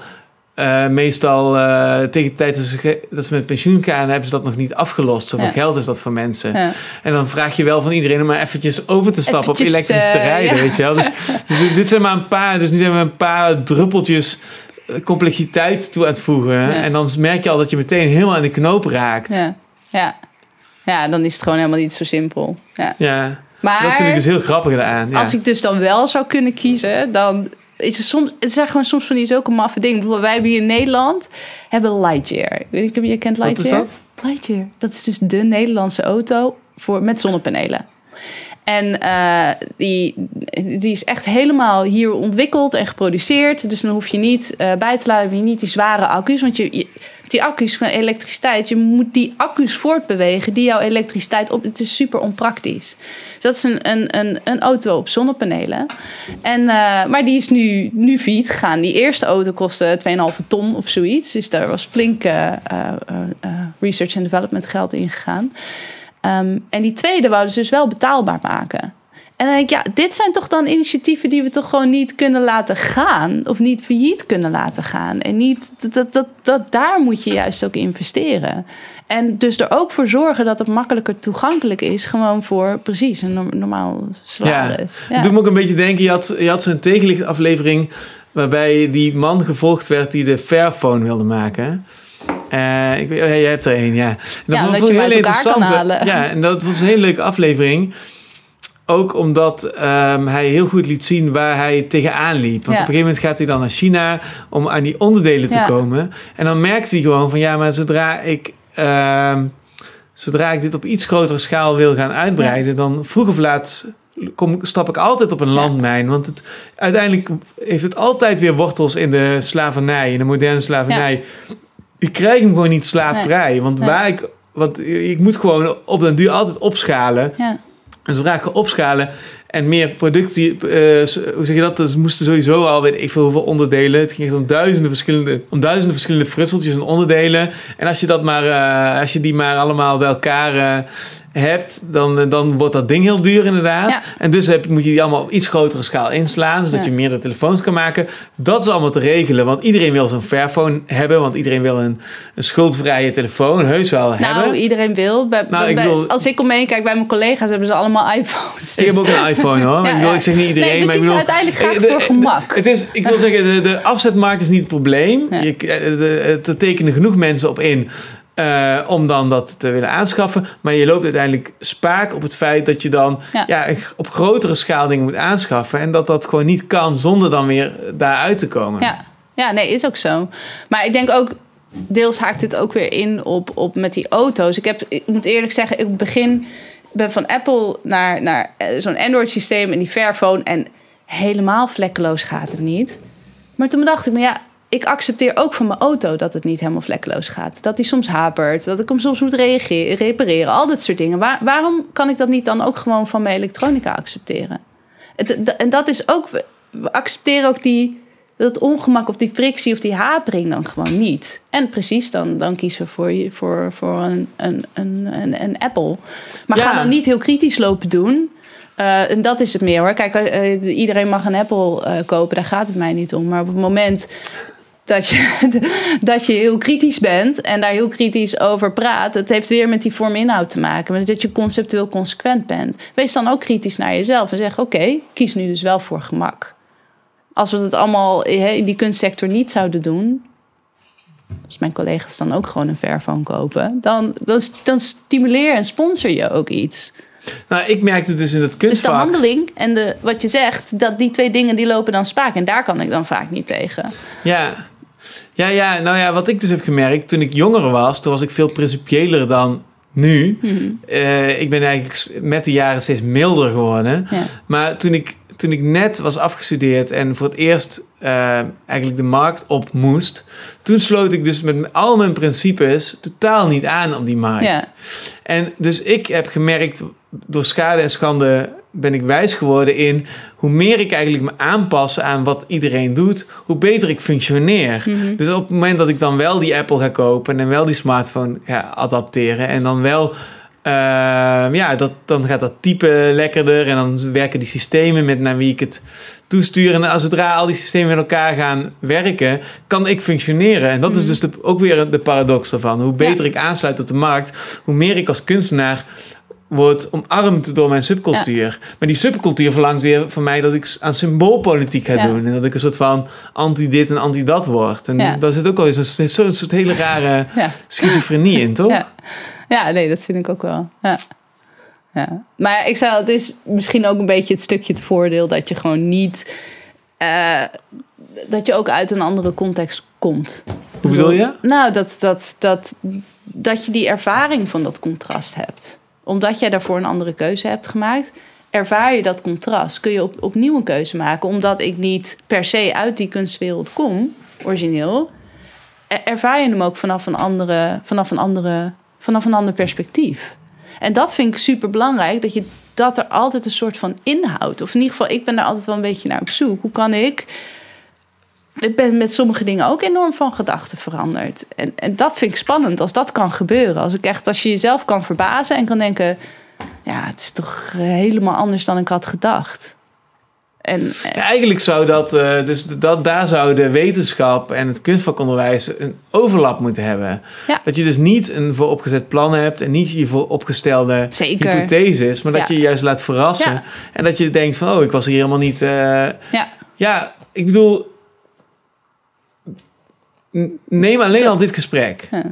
Eh, meestal eh, tegen de tijd dat ze, ge- dat ze met pensioen gaan, hebben ze dat nog niet afgelost. Zoveel Ja. geld is dat voor mensen. Ja. En dan vraag je wel van iedereen om maar eventjes over te stappen op elektrisch te eh, rijden, ja. weet je wel. Dus, dus dit- zijn maar een paar, dus nu zijn we een paar druppeltjes complexiteit toe aan het voegen. En dan merk je al dat je meteen helemaal aan de knoop raakt. Ja, Ja, ja. dan is het gewoon helemaal niet zo simpel. Ja. Maar dat vind ik dus heel grappig eraan. Ja. als ik dus dan wel zou kunnen kiezen, dan is het soms, het zijn gewoon soms van die zulke maffe dingen. Bijvoorbeeld wij hebben hier in Nederland hebben Lightyear. Ik weet niet of je kent Wat Lightyear. is dat? Lightyear. Dat is dus de Nederlandse auto voor, met zonnepanelen. En eh, die, die is echt helemaal hier ontwikkeld en geproduceerd. Dus dan hoef je niet eh, bij te je niet die zware accu's. Want je, die accu's van elektriciteit, je moet die accu's voortbewegen die jouw elektriciteit op. Het is super onpraktisch. Dus dat is een, een, een, een auto op zonnepanelen. En, eh, maar die is nu, nu gegaan. Die eerste auto kostte 2,5 ton of zoiets. Dus daar was flink research and development geld in gegaan. Ehm, en die tweede wouden ze dus wel betaalbaar maken. En dan denk ik, ja, dit zijn toch dan initiatieven die we toch gewoon niet kunnen laten gaan. Of niet failliet kunnen laten gaan. En niet, dat, dat, dat, dat, daar moet je juist ook investeren. En dus er ook voor zorgen dat het makkelijker toegankelijk is. Gewoon voor precies een norm- normaal salaris. Ja. Het doet me ook een beetje denken, je had, je had zo'n tegenlichtaflevering waarbij die man gevolgd werd die de Fairphone wilde maken. Eh, ik weet, oh ja, jij hebt er een, ja. En dat Ja, een elkaar kan halen. Ja, en dat was een hele leuke aflevering. Ook omdat ehm, hij heel goed liet zien waar hij tegenaan liep. Want Ja. op een gegeven moment gaat hij dan naar China om aan die onderdelen te Ja. komen. En dan merkt hij gewoon van ja, maar zodra ik, ehm, zodra ik dit op iets grotere schaal wil gaan uitbreiden, dan vroeg of laat kom, stap ik altijd op een landmijn. Want het, uiteindelijk heeft het altijd weer wortels in de slavernij, in de moderne slavernij. Ik krijg hem gewoon niet slaafvrij. Want Nee. waar ik. Want ik moet gewoon op den duur altijd opschalen. Ja. En zodra ik ga opschalen en meer productie, eh, hoe zeg je dat? Dus moesten sowieso al, weet ik veel hoeveel onderdelen. Het ging echt om duizenden verschillende, om duizenden verschillende frutseltjes en onderdelen. En als je dat maar, eh, als je die maar allemaal bij elkaar, eh, hebt, dan, eh, dan wordt dat ding heel duur inderdaad. Ja. En dus heb, moet je die allemaal op iets grotere schaal inslaan, zodat Ja. je meerdere telefoons kan maken. Dat is allemaal te regelen, want iedereen wil zo'n Fairphone hebben, want iedereen wil een, een schuldvrije telefoon heus wel Nou, hebben. iedereen wil. Bij, Nou, ik als ik om me heen kijk bij mijn collega's, hebben ze allemaal iPhones. Ik heb Dus- ook een iPhone hoor. Maar Ja, ik, ik zeg niet iedereen. Nee, maar ik bedoel, uiteindelijk voor de- gemak. Het is, ik wil zeggen, de, de afzetmarkt is niet het probleem. Je, eh, de, er tekenen genoeg mensen op in eh, om dan dat te willen aanschaffen. Maar je loopt uiteindelijk spaak op het feit dat je dan Ja. ja. op grotere schaal dingen moet aanschaffen. En dat dat gewoon niet kan zonder dan weer daaruit te komen. Ja. ja, nee, is ook zo. Maar ik denk ook, deels haakt dit ook weer in op, op met die auto's. Ik, heb, ik moet eerlijk zeggen, ik begin ben van Apple naar, naar eh, zo'n Android systeem en die Fairphone. En helemaal vlekkeloos gaat het niet. Maar toen dacht ik me, ja, ik accepteer ook van mijn auto dat het niet helemaal vlekkeloos gaat. Dat die soms hapert, dat ik hem soms moet reageren, repareren, al dat soort dingen. Waar, waarom kan ik dat niet dan ook gewoon van mijn elektronica accepteren? Het, en dat is ook, we- accepteren ook die, dat ongemak of die frictie of die hapering dan gewoon niet. En precies, dan, dan kiezen we voor, je- voor, voor een, een, een, een, Apple. Maar Ja. ga dan niet heel kritisch lopen doen. Eh, en dat is het meer hoor. Kijk, eh, iedereen mag een Apple kopen, daar gaat het mij niet om. Maar op het moment dat je, dat je heel kritisch bent en daar heel kritisch over praat, het heeft weer met die vorm inhoud te maken. Met dat je conceptueel consequent bent. Wees dan ook kritisch naar jezelf en zeg: Oké, kies nu dus wel voor gemak. Als we het allemaal in die kunstsector niet zouden doen, als mijn collega's dan ook gewoon een Fairphone kopen, dan, dan, dan stimuleer en sponsor je ook iets. Nou, ik merkte dus in het Dus de kunstvak... handeling en de, wat je zegt, dat die twee dingen die lopen dan spaak. En daar kan ik dan vaak niet tegen. Ja. Ja, ja, nou ja, wat ik dus heb gemerkt toen ik jonger was, toen was ik veel principiëler dan nu. Mhm. Eh, ik ben eigenlijk met de jaren steeds milder geworden. Ja. Maar toen ik, toen ik net was afgestudeerd en voor het eerst eh, eigenlijk de markt op moest, toen sloot ik dus met al mijn principes totaal niet aan op die markt. Ja. En dus ik heb gemerkt, door schade en schande ben ik wijs geworden in hoe meer ik eigenlijk me aanpas aan wat iedereen doet, hoe beter ik functioneer. Mhm. Dus op het moment dat ik dan wel die Apple ga kopen en wel die smartphone ga adapteren en dan wel, eh, ja, dat, dan gaat dat typen lekkerder en dan werken die systemen met naar wie ik het toestuur. En als zodra al die systemen met elkaar gaan werken, kan ik functioneren. En dat is Mhm. dus de, ook weer de paradox daarvan. Hoe beter ik aansluit op de markt, hoe meer ik als kunstenaar word omarmd door mijn subcultuur. Maar die subcultuur verlangt weer van mij dat ik aan symboolpolitiek ga Ja. doen. En dat ik een soort van anti-dit en anti-dat word. En Ja. daar zit ook wel eens een, soort hele rare schizofrenie in, toch? Ja. ja, nee, dat vind ik ook wel. Ja. Ja. Maar ik zou, het is misschien ook een beetje het stukje het voordeel dat je gewoon niet. eh, dat je ook uit een andere context komt. Hoe bedoel je? Nou, dat, dat, dat, dat je die ervaring van dat contrast hebt. Omdat jij daarvoor een andere keuze hebt gemaakt, ervaar je dat contrast. Kun je op, opnieuw een keuze maken. Omdat ik niet per se uit die kunstwereld kom, origineel, er- ervaar je hem ook vanaf een, andere, vanaf een, andere, vanaf een ander perspectief. En dat vind ik super belangrijk, dat je dat er altijd een soort van inhoudt. Of in ieder geval, ik ben daar altijd wel een beetje naar op zoek. Hoe kan ik ik ben met sommige dingen ook enorm van gedachten veranderd. En, en dat vind ik spannend als dat kan gebeuren. Als, ik echt, als je jezelf kan verbazen en kan denken... ja, het is toch helemaal anders dan ik had gedacht. En, en- Ja, eigenlijk zou dat, eh, dus dat, daar zou de wetenschap en het kunstvakonderwijs een overlap moeten hebben. Ja. Dat je dus niet een vooropgezet plan hebt en niet je vooropgestelde Zeker. hypotheses, maar dat Ja. je je juist laat verrassen. En dat je denkt van, oh, ik was hier helemaal niet... eh, ja, Ja, ik bedoel... Neem alleen al dit gesprek. Ja.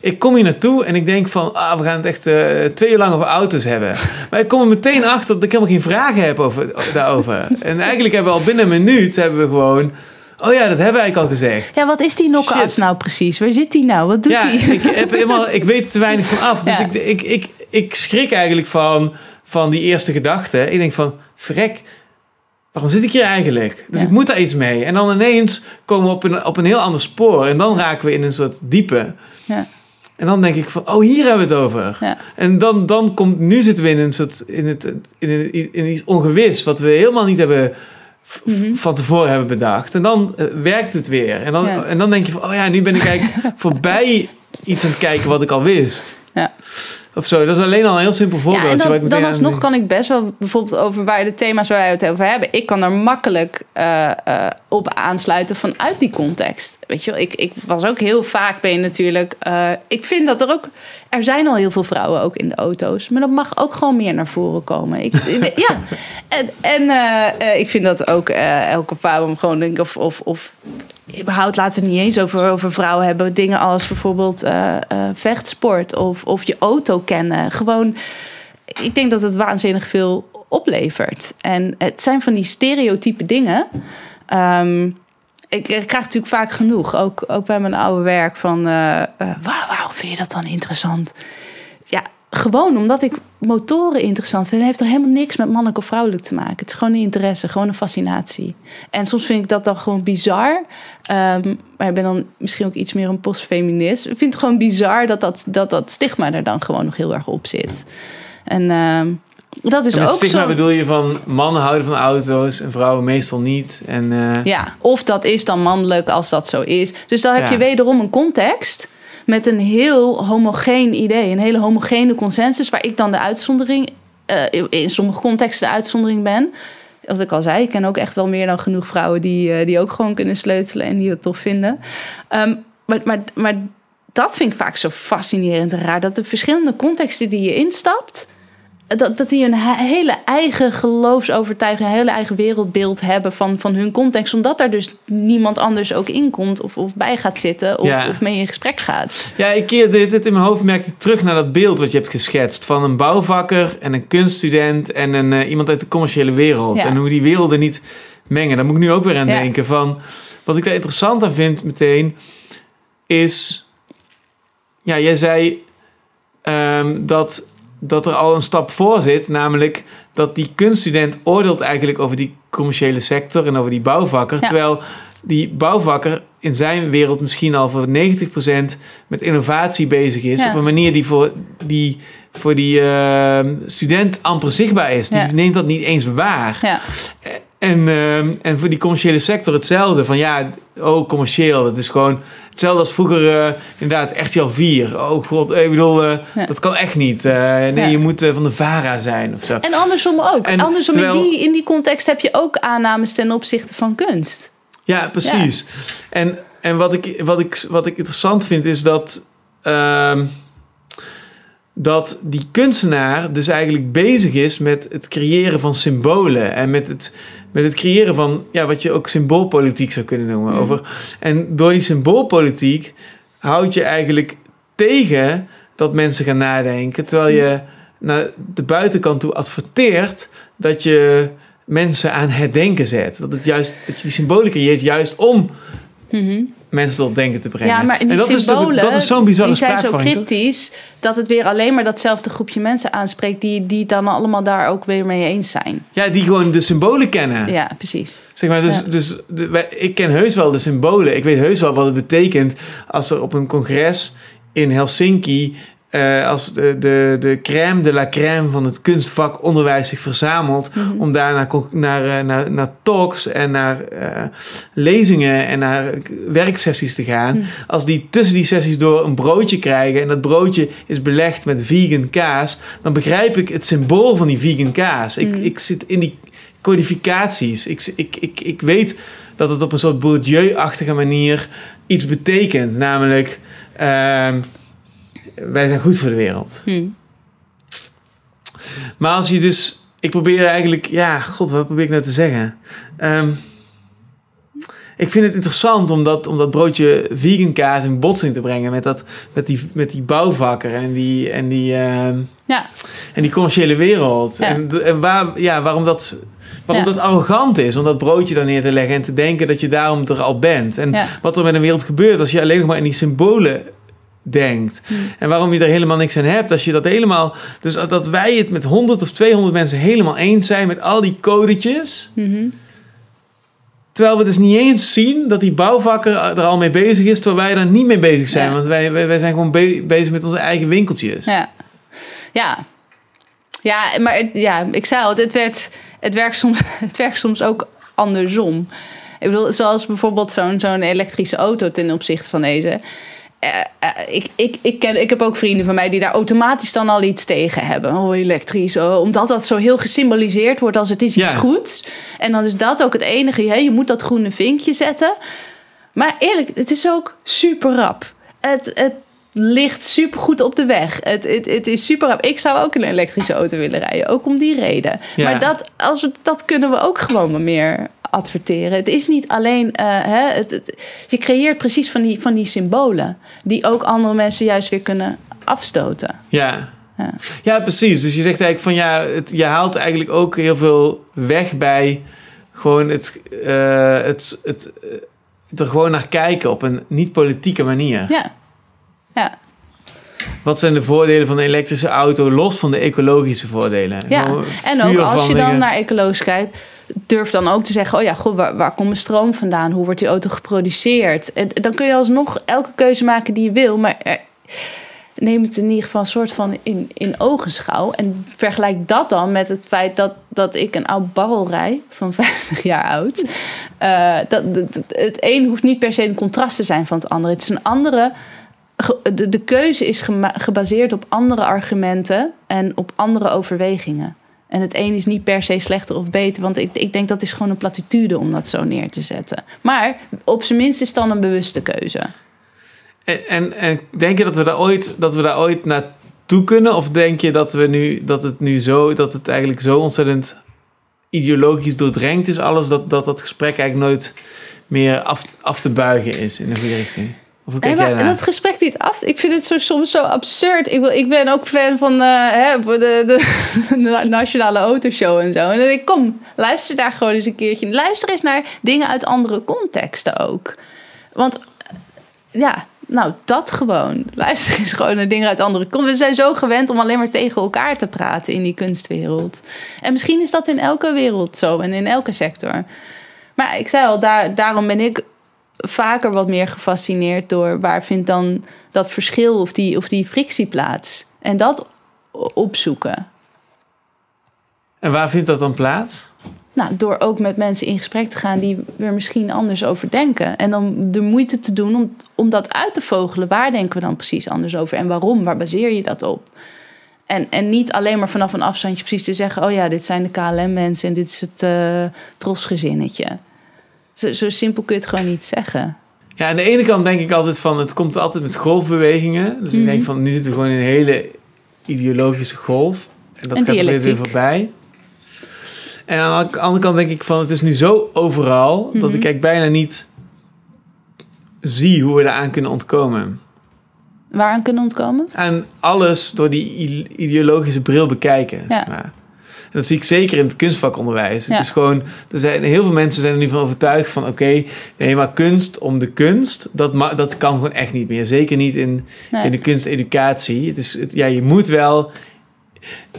Ik kom hier naartoe en ik denk van... Ah, we gaan het echt eh, twee uur lang over auto's hebben. Maar ik kom er meteen achter dat ik helemaal geen vragen heb over, daarover. En eigenlijk hebben we al binnen een minuut... hebben we gewoon... Oh ja, dat hebben we eigenlijk al gezegd. ja, wat is die knock-out nou precies? Waar zit die nou? Wat doet Ja, die? ik, heb helemaal, ik weet er te weinig van af. Dus Ja. ik, ik, ik, ik schrik eigenlijk van, van die eerste gedachte. Ik denk van, vrek, waarom zit ik hier eigenlijk? Dus Ja. ik moet daar iets mee. En dan ineens komen we op een, op een heel ander spoor. En dan raken we in een soort diepe. Ja. En dan denk ik van, oh, hier hebben we het over. Ja. En dan, dan komt, nu zitten we in een soort, in, het, in, een- in iets ongewis. Wat we helemaal niet hebben Mhm. van tevoren hebben bedacht. En dan eh, werkt het weer. En dan, en dan denk je van, oh ja, nu ben ik eigenlijk voorbij iets aan het kijken wat ik al wist. Of zo. Dat is alleen al een heel simpel voorbeeld. Ja, en dan, dan alsnog kan ik best wel bijvoorbeeld over waar de thema's waar wij het over hebben. Ik kan er makkelijk uh, uh, op aansluiten vanuit die context. Weet je, wel, ik, ik was ook heel vaak ben je natuurlijk. Uh, ik vind dat er ook. Er zijn al heel veel vrouwen ook in de auto's. Maar dat mag ook gewoon meer naar voren komen. Ik, ja. En, en ik vind dat ook elke vrouw gewoon denk of, of, of überhaupt laten we het niet eens over, over vrouwen hebben. Dingen als bijvoorbeeld uh, uh, vechtsport of, of je auto kennen. Gewoon, ik denk dat het waanzinnig veel oplevert. En het zijn van die stereotype dingen. Um, ik, ik, krijg natuurlijk vaak genoeg, ook, ook bij mijn oude werk, van uh, waar, waarom vind je dat dan interessant? Gewoon omdat ik motoren interessant vind. Het heeft er helemaal niks met mannelijk of vrouwelijk te maken. Het is gewoon een interesse, gewoon een fascinatie. En soms vind ik dat dan gewoon bizar. Um, maar ik ben dan misschien ook iets meer een postfeminist. Ik vind het gewoon bizar dat dat, dat, dat stigma er dan gewoon nog heel erg op zit. En uh, dat is en met ook stigma zo. bedoel je van mannen houden van auto's en vrouwen meestal niet. En, uh... Ja, of dat is dan mannelijk als dat zo is. Dus dan heb Ja. je wederom een context met een heel homogeen idee, een hele homogene consensus, waar ik dan de uitzondering, uh, in sommige contexten de uitzondering ben. Wat ik al zei, ik ken ook echt wel meer dan genoeg vrouwen die, uh, die ook gewoon kunnen sleutelen en die het tof vinden. Um, maar, maar, maar dat vind ik vaak zo fascinerend en raar, dat de verschillende contexten die je instapt, dat, dat die een hele eigen geloofsovertuiging, een hele eigen wereldbeeld hebben van, van hun context. Omdat daar dus niemand anders ook in komt of, of bij gaat zitten of, Ja. of mee in gesprek gaat. Ja, ik keer dit, dit in mijn hoofd merk ik terug naar dat beeld wat je hebt geschetst. Van een bouwvakker en een kunststudent en een, uh, iemand uit de commerciële wereld. Ja. En hoe die werelden niet mengen. Daar moet ik nu ook weer aan Ja. denken. Van, wat ik daar interessant aan vind meteen is... Ja, jij zei um, dat, dat er al een stap voor zit. Namelijk dat die kunststudent oordeelt eigenlijk over die commerciële sector en over die bouwvakker. Ja. Terwijl die bouwvakker in zijn wereld misschien al voor 90% met innovatie bezig is. Ja. Op een manier die voor die, voor die uh, student amper zichtbaar is. Die Ja. neemt dat niet eens waar. Ja. En, uh, en voor die commerciële sector hetzelfde. Van ja, oh, commercieel. Het is gewoon hetzelfde als vroeger uh, inderdaad RTL 4. Oh god, ik bedoel, uh, Ja. dat kan echt niet. Uh, nee, Ja. je moet van de VARA zijn of zo. En andersom ook. En andersom terwijl- in, die, in die context heb je ook aannames ten opzichte van kunst. Ja, precies. En, en wat, ik, wat, ik, wat ik interessant vind is dat... ehm, dat die kunstenaar dus eigenlijk bezig is met het creëren van symbolen. En met het, met het creëren van ja, wat je ook symboolpolitiek zou kunnen noemen. Mm. Over, en door die symboolpolitiek houd je eigenlijk tegen dat mensen gaan nadenken. Terwijl je naar de buitenkant toe adverteert dat je mensen aan het denken zet. Dat, het juist, dat je die symbolen creëert juist om Mhm. Mensen tot denken te brengen. Ja, maar die en dat symbolen, is, dat is zo'n bizarre die zijn zo toch? cryptisch... dat het weer alleen maar datzelfde groepje mensen aanspreekt... die, die dan allemaal daar ook weer mee eens zijn. Ja, die gewoon de symbolen kennen. Ja, precies. Zeg maar, dus, Ja. dus de- ik ken heus wel de symbolen. Ik weet heus wel wat het betekent als er op een congres in Helsinki... eh, als de, de, de crème de la crème van het kunstvak onderwijs zich verzamelt... Mhm. om daar naar, con- naar, eh, naar, naar talks en naar eh, lezingen en naar werksessies te gaan... Mhm. als die tussen die sessies door een broodje krijgen... en dat broodje is belegd met vegan kaas... dan begrijp ik het symbool van die vegan kaas. Ik, Mhm. ik zit in die codificaties. Ik, ik, ik, ik weet dat het op een soort Bourdieu-achtige manier iets betekent. Namelijk, ehm, wij zijn goed voor de wereld. Hm. Maar als je dus... Ik probeer eigenlijk... Ja, god, wat probeer ik nou te zeggen? Ehm, ik vind het interessant om dat, om dat broodje vegan kaas in botsing te brengen... met, dat, met, die, met die bouwvakker en die, en die, ehm, Ja, en die commerciële wereld. Ja. En, en waar, ja, waarom dat... Waarom Ja. dat arrogant is om dat broodje daar neer te leggen en te denken dat je daarom er al bent. En wat er met een wereld gebeurt als je alleen nog maar in die symbolen denkt. Hm. En waarom je er helemaal niks aan hebt. Als je dat helemaal. Dus dat wij het met 100 of 200 mensen helemaal eens zijn met al die codetjes. Mhm. Terwijl we dus niet eens zien dat die bouwvakker er al mee bezig is, terwijl wij er niet mee bezig zijn. Ja. Want wij, wij, wij zijn gewoon be- bezig met onze eigen winkeltjes. ja. Ja. Ja, maar het- ja, ik zei al, het, werd, het, werkt soms, het werkt soms ook andersom. Ik bedoel, zoals bijvoorbeeld zo'n zo'n elektrische auto ten opzichte van deze. Eh, eh, ik, ik, ik, ken, ik heb ook vrienden van mij die daar automatisch dan al iets tegen hebben. Oh, elektrisch. Oh, omdat dat zo heel gesymboliseerd wordt als het is iets Ja. goeds. En dan is dat ook het enige. Hè? Je moet dat groene vinkje zetten. Maar eerlijk, het is ook super rap. Het, het ligt super goed op de weg. Het, het, het is super rap. Ik zou ook een elektrische auto willen rijden. Ook om die reden. Ja. Maar dat, als we, dat kunnen we ook gewoon wat meer adverteren. Het is niet alleen... eh, hè, het, het- je creëert precies van die, van die symbolen... die ook andere mensen juist weer kunnen afstoten. Ja. Ja. ja, precies. Dus je zegt eigenlijk van ja, het, je haalt eigenlijk ook heel veel weg bij gewoon het, eh, het, het, eh, er gewoon naar kijken op een niet-politieke manier. Ja. Ja. Wat zijn de voordelen van een elektrische auto los van de ecologische voordelen? Ja, Gewoon en ook als je dan naar ecologisch kijkt, durf dan ook te zeggen: oh ja, goed, waar, waar komt mijn stroom vandaan? Hoe wordt die auto geproduceerd? En dan kun je alsnog elke keuze maken die je wil, maar neem het in ieder geval een soort van in, in ogenschouw. En vergelijk dat dan met het feit dat, dat ik een oud barrel rij van 50 jaar oud. Eh, dat, dat- het een hoeft niet per se een contrast te zijn van het andere. Het is een andere. De, de keuze is gebaseerd op andere argumenten en op andere overwegingen. En het een is niet per se slechter of beter, want ik, ik denk dat is gewoon een platitude om dat zo neer te zetten. Maar op zijn minst is het dan een bewuste keuze. En, en, en denk je dat we daar ooit, dat we daar ooit naartoe kunnen? Of denk je dat, we nu, dat het nu zo, dat het eigenlijk zo ontzettend ideologisch doordrenkt is, alles, dat dat, dat gesprek eigenlijk nooit meer af, af te buigen is in de goede richting? Of kijk maar dat gesprek niet af. Ik vind het zo, soms zo absurd. Ik, wil, ik ben ook fan van eh, hè, de, de, de Nationale Autoshow en zo. En dan denk ik, kom, luister daar gewoon eens een keertje. Luister eens naar dingen uit andere contexten ook. Want ja, nou, dat gewoon. Luister eens gewoon naar dingen uit andere contexten. We zijn zo gewend om alleen maar tegen elkaar te praten in die kunstwereld. En misschien is dat in elke wereld zo en in elke sector. Maar ik zei al, daar, daarom ben ik vaker wat meer gefascineerd door waar vindt dan dat verschil of die, of die frictie plaats. En dat opzoeken. En waar vindt dat dan plaats? Nou, door ook met mensen in gesprek te gaan die er misschien anders over denken. En dan de moeite te doen om, om dat uit te vogelen. Waar denken we dan precies anders over en waarom? Waar baseer je dat op? En, en niet alleen maar vanaf een afstandje precies te zeggen: oh ja, dit zijn de KLM-mensen en dit is het eh trosgezinnetje. Zo, zo simpel kun je het gewoon niet zeggen. Ja, aan de ene kant denk ik altijd van, het komt altijd met golfbewegingen. Dus ik Mhm. denk van, nu zitten we gewoon in een hele ideologische golf. En dat En gaat er weer dialectiek. voorbij. En aan de andere kant denk ik van, het is nu zo overal... dat Mhm. ik eigenlijk bijna niet zie hoe we eraan kunnen ontkomen. Waaraan kunnen ontkomen? Aan alles door die ideologische bril bekijken, zeg Ja. maar. Dat zie ik zeker in het kunstvakonderwijs. Ja. Het is gewoon, er zijn, heel veel mensen zijn er nu van overtuigd van... oké, nee, maar kunst om de kunst, dat, dat kan gewoon echt niet meer. Zeker niet in, Nee. in de kunsteducatie. Het is, het, ja, je moet wel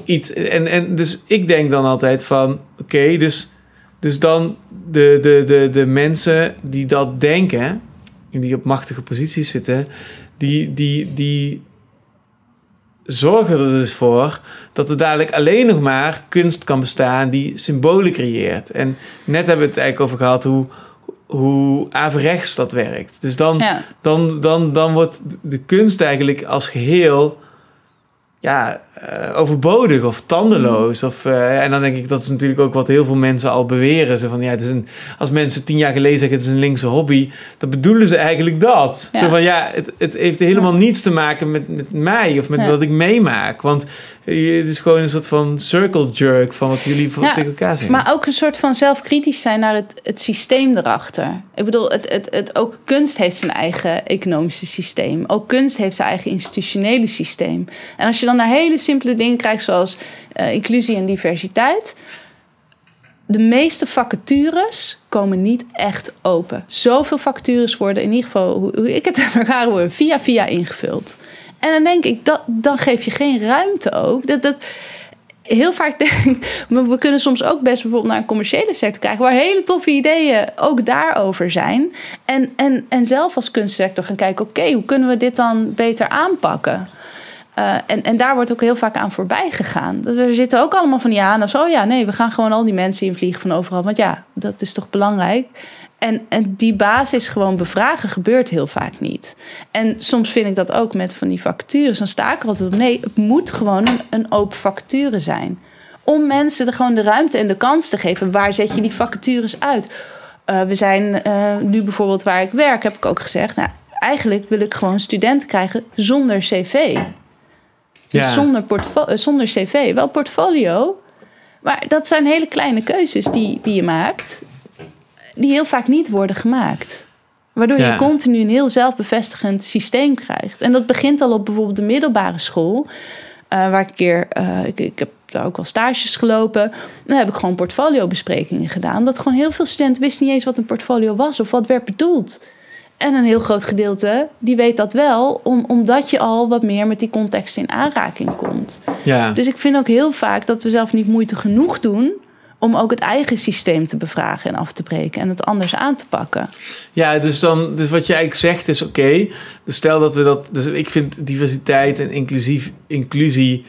iets... En, en dus ik denk dan altijd van... oké, dus, dus dan de, de, de, de mensen die dat denken... en die op machtige posities zitten... die, die, die zorgen er dus voor dat er dadelijk alleen nog maar kunst kan bestaan die symbolen creëert. En net hebben we het eigenlijk over gehad hoe, hoe averechts dat werkt. Dus dan, Ja. dan, dan, dan wordt de kunst eigenlijk als geheel ja, eh, overbodig of tandeloos. Of, eh, en dan denk ik, dat is natuurlijk ook wat heel veel mensen al beweren. Zo van, ja, het is een, als mensen tien jaar geleden zeggen het is een linkse hobby, dan bedoelen ze eigenlijk dat. Ja. Zo van, ja, het, het heeft helemaal niets te maken met, met mij of met Ja. wat ik meemaak. Want eh, het is gewoon een soort van circle jerk van wat jullie van Ja, tegen elkaar zeggen. Maar ook een soort van zelfkritisch zijn naar het, het systeem erachter. Ik bedoel, het, het, het, ook kunst heeft zijn eigen economische systeem. Ook kunst heeft zijn eigen institutionele systeem. En als je dan naar hele simpele dingen krijgt, zoals eh, inclusie en diversiteit. De meeste vacatures komen niet echt open. Zoveel vacatures worden in ieder geval, hoe, ik het heb ervaren, worden via via ingevuld. En dan denk ik, dat, dan geef je geen ruimte ook. Dat, dat, heel vaak denk we kunnen soms ook best bijvoorbeeld naar een commerciële sector kijken, waar hele toffe ideeën ook daarover zijn. En, en, en zelf als kunstsector gaan kijken, oké, hoe kunnen we dit dan beter aanpakken? Uh, en, en daar wordt ook heel vaak aan voorbij gegaan. Dus er zitten ook allemaal van aan of zo. Ja, nee, we gaan gewoon al die mensen invliegen van overal. Want ja, dat is toch belangrijk. En, en die basis gewoon bevragen gebeurt heel vaak niet. En soms vind ik dat ook met van die vacatures. Dan sta ik er altijd op. Nee, het moet gewoon een, open vacature zijn. Om mensen er gewoon de ruimte en de kans te geven. Waar zet je die vacatures uit? Uh, we zijn uh, nu bijvoorbeeld waar ik werk, heb ik ook gezegd. Nou, eigenlijk wil ik gewoon studenten krijgen zonder cv. Dus ja. zonder, zonder cv. Wel portfolio. Maar dat zijn hele kleine keuzes die, die je maakt die heel vaak niet worden gemaakt. Waardoor je continu een heel zelfbevestigend systeem krijgt. En dat begint al op bijvoorbeeld de middelbare school. Uh, waar ik een keer, uh, ik, ik, heb daar ook wel stages gelopen. Dan heb ik gewoon portfoliobesprekingen gedaan. Omdat gewoon heel veel studenten wisten niet eens wat een portfolio was of wat werd bedoeld. En een heel groot gedeelte die weet dat wel, om, omdat je al wat meer met die context in aanraking komt. Ja. Dus ik vind ook heel vaak dat we zelf niet moeite genoeg doen om ook het eigen systeem te bevragen en af te breken en het anders aan te pakken. Ja, dus, dan, dus wat je eigenlijk zegt is oké. Dus stel dat we dat. Dus ik vind diversiteit en inclusief, inclusie.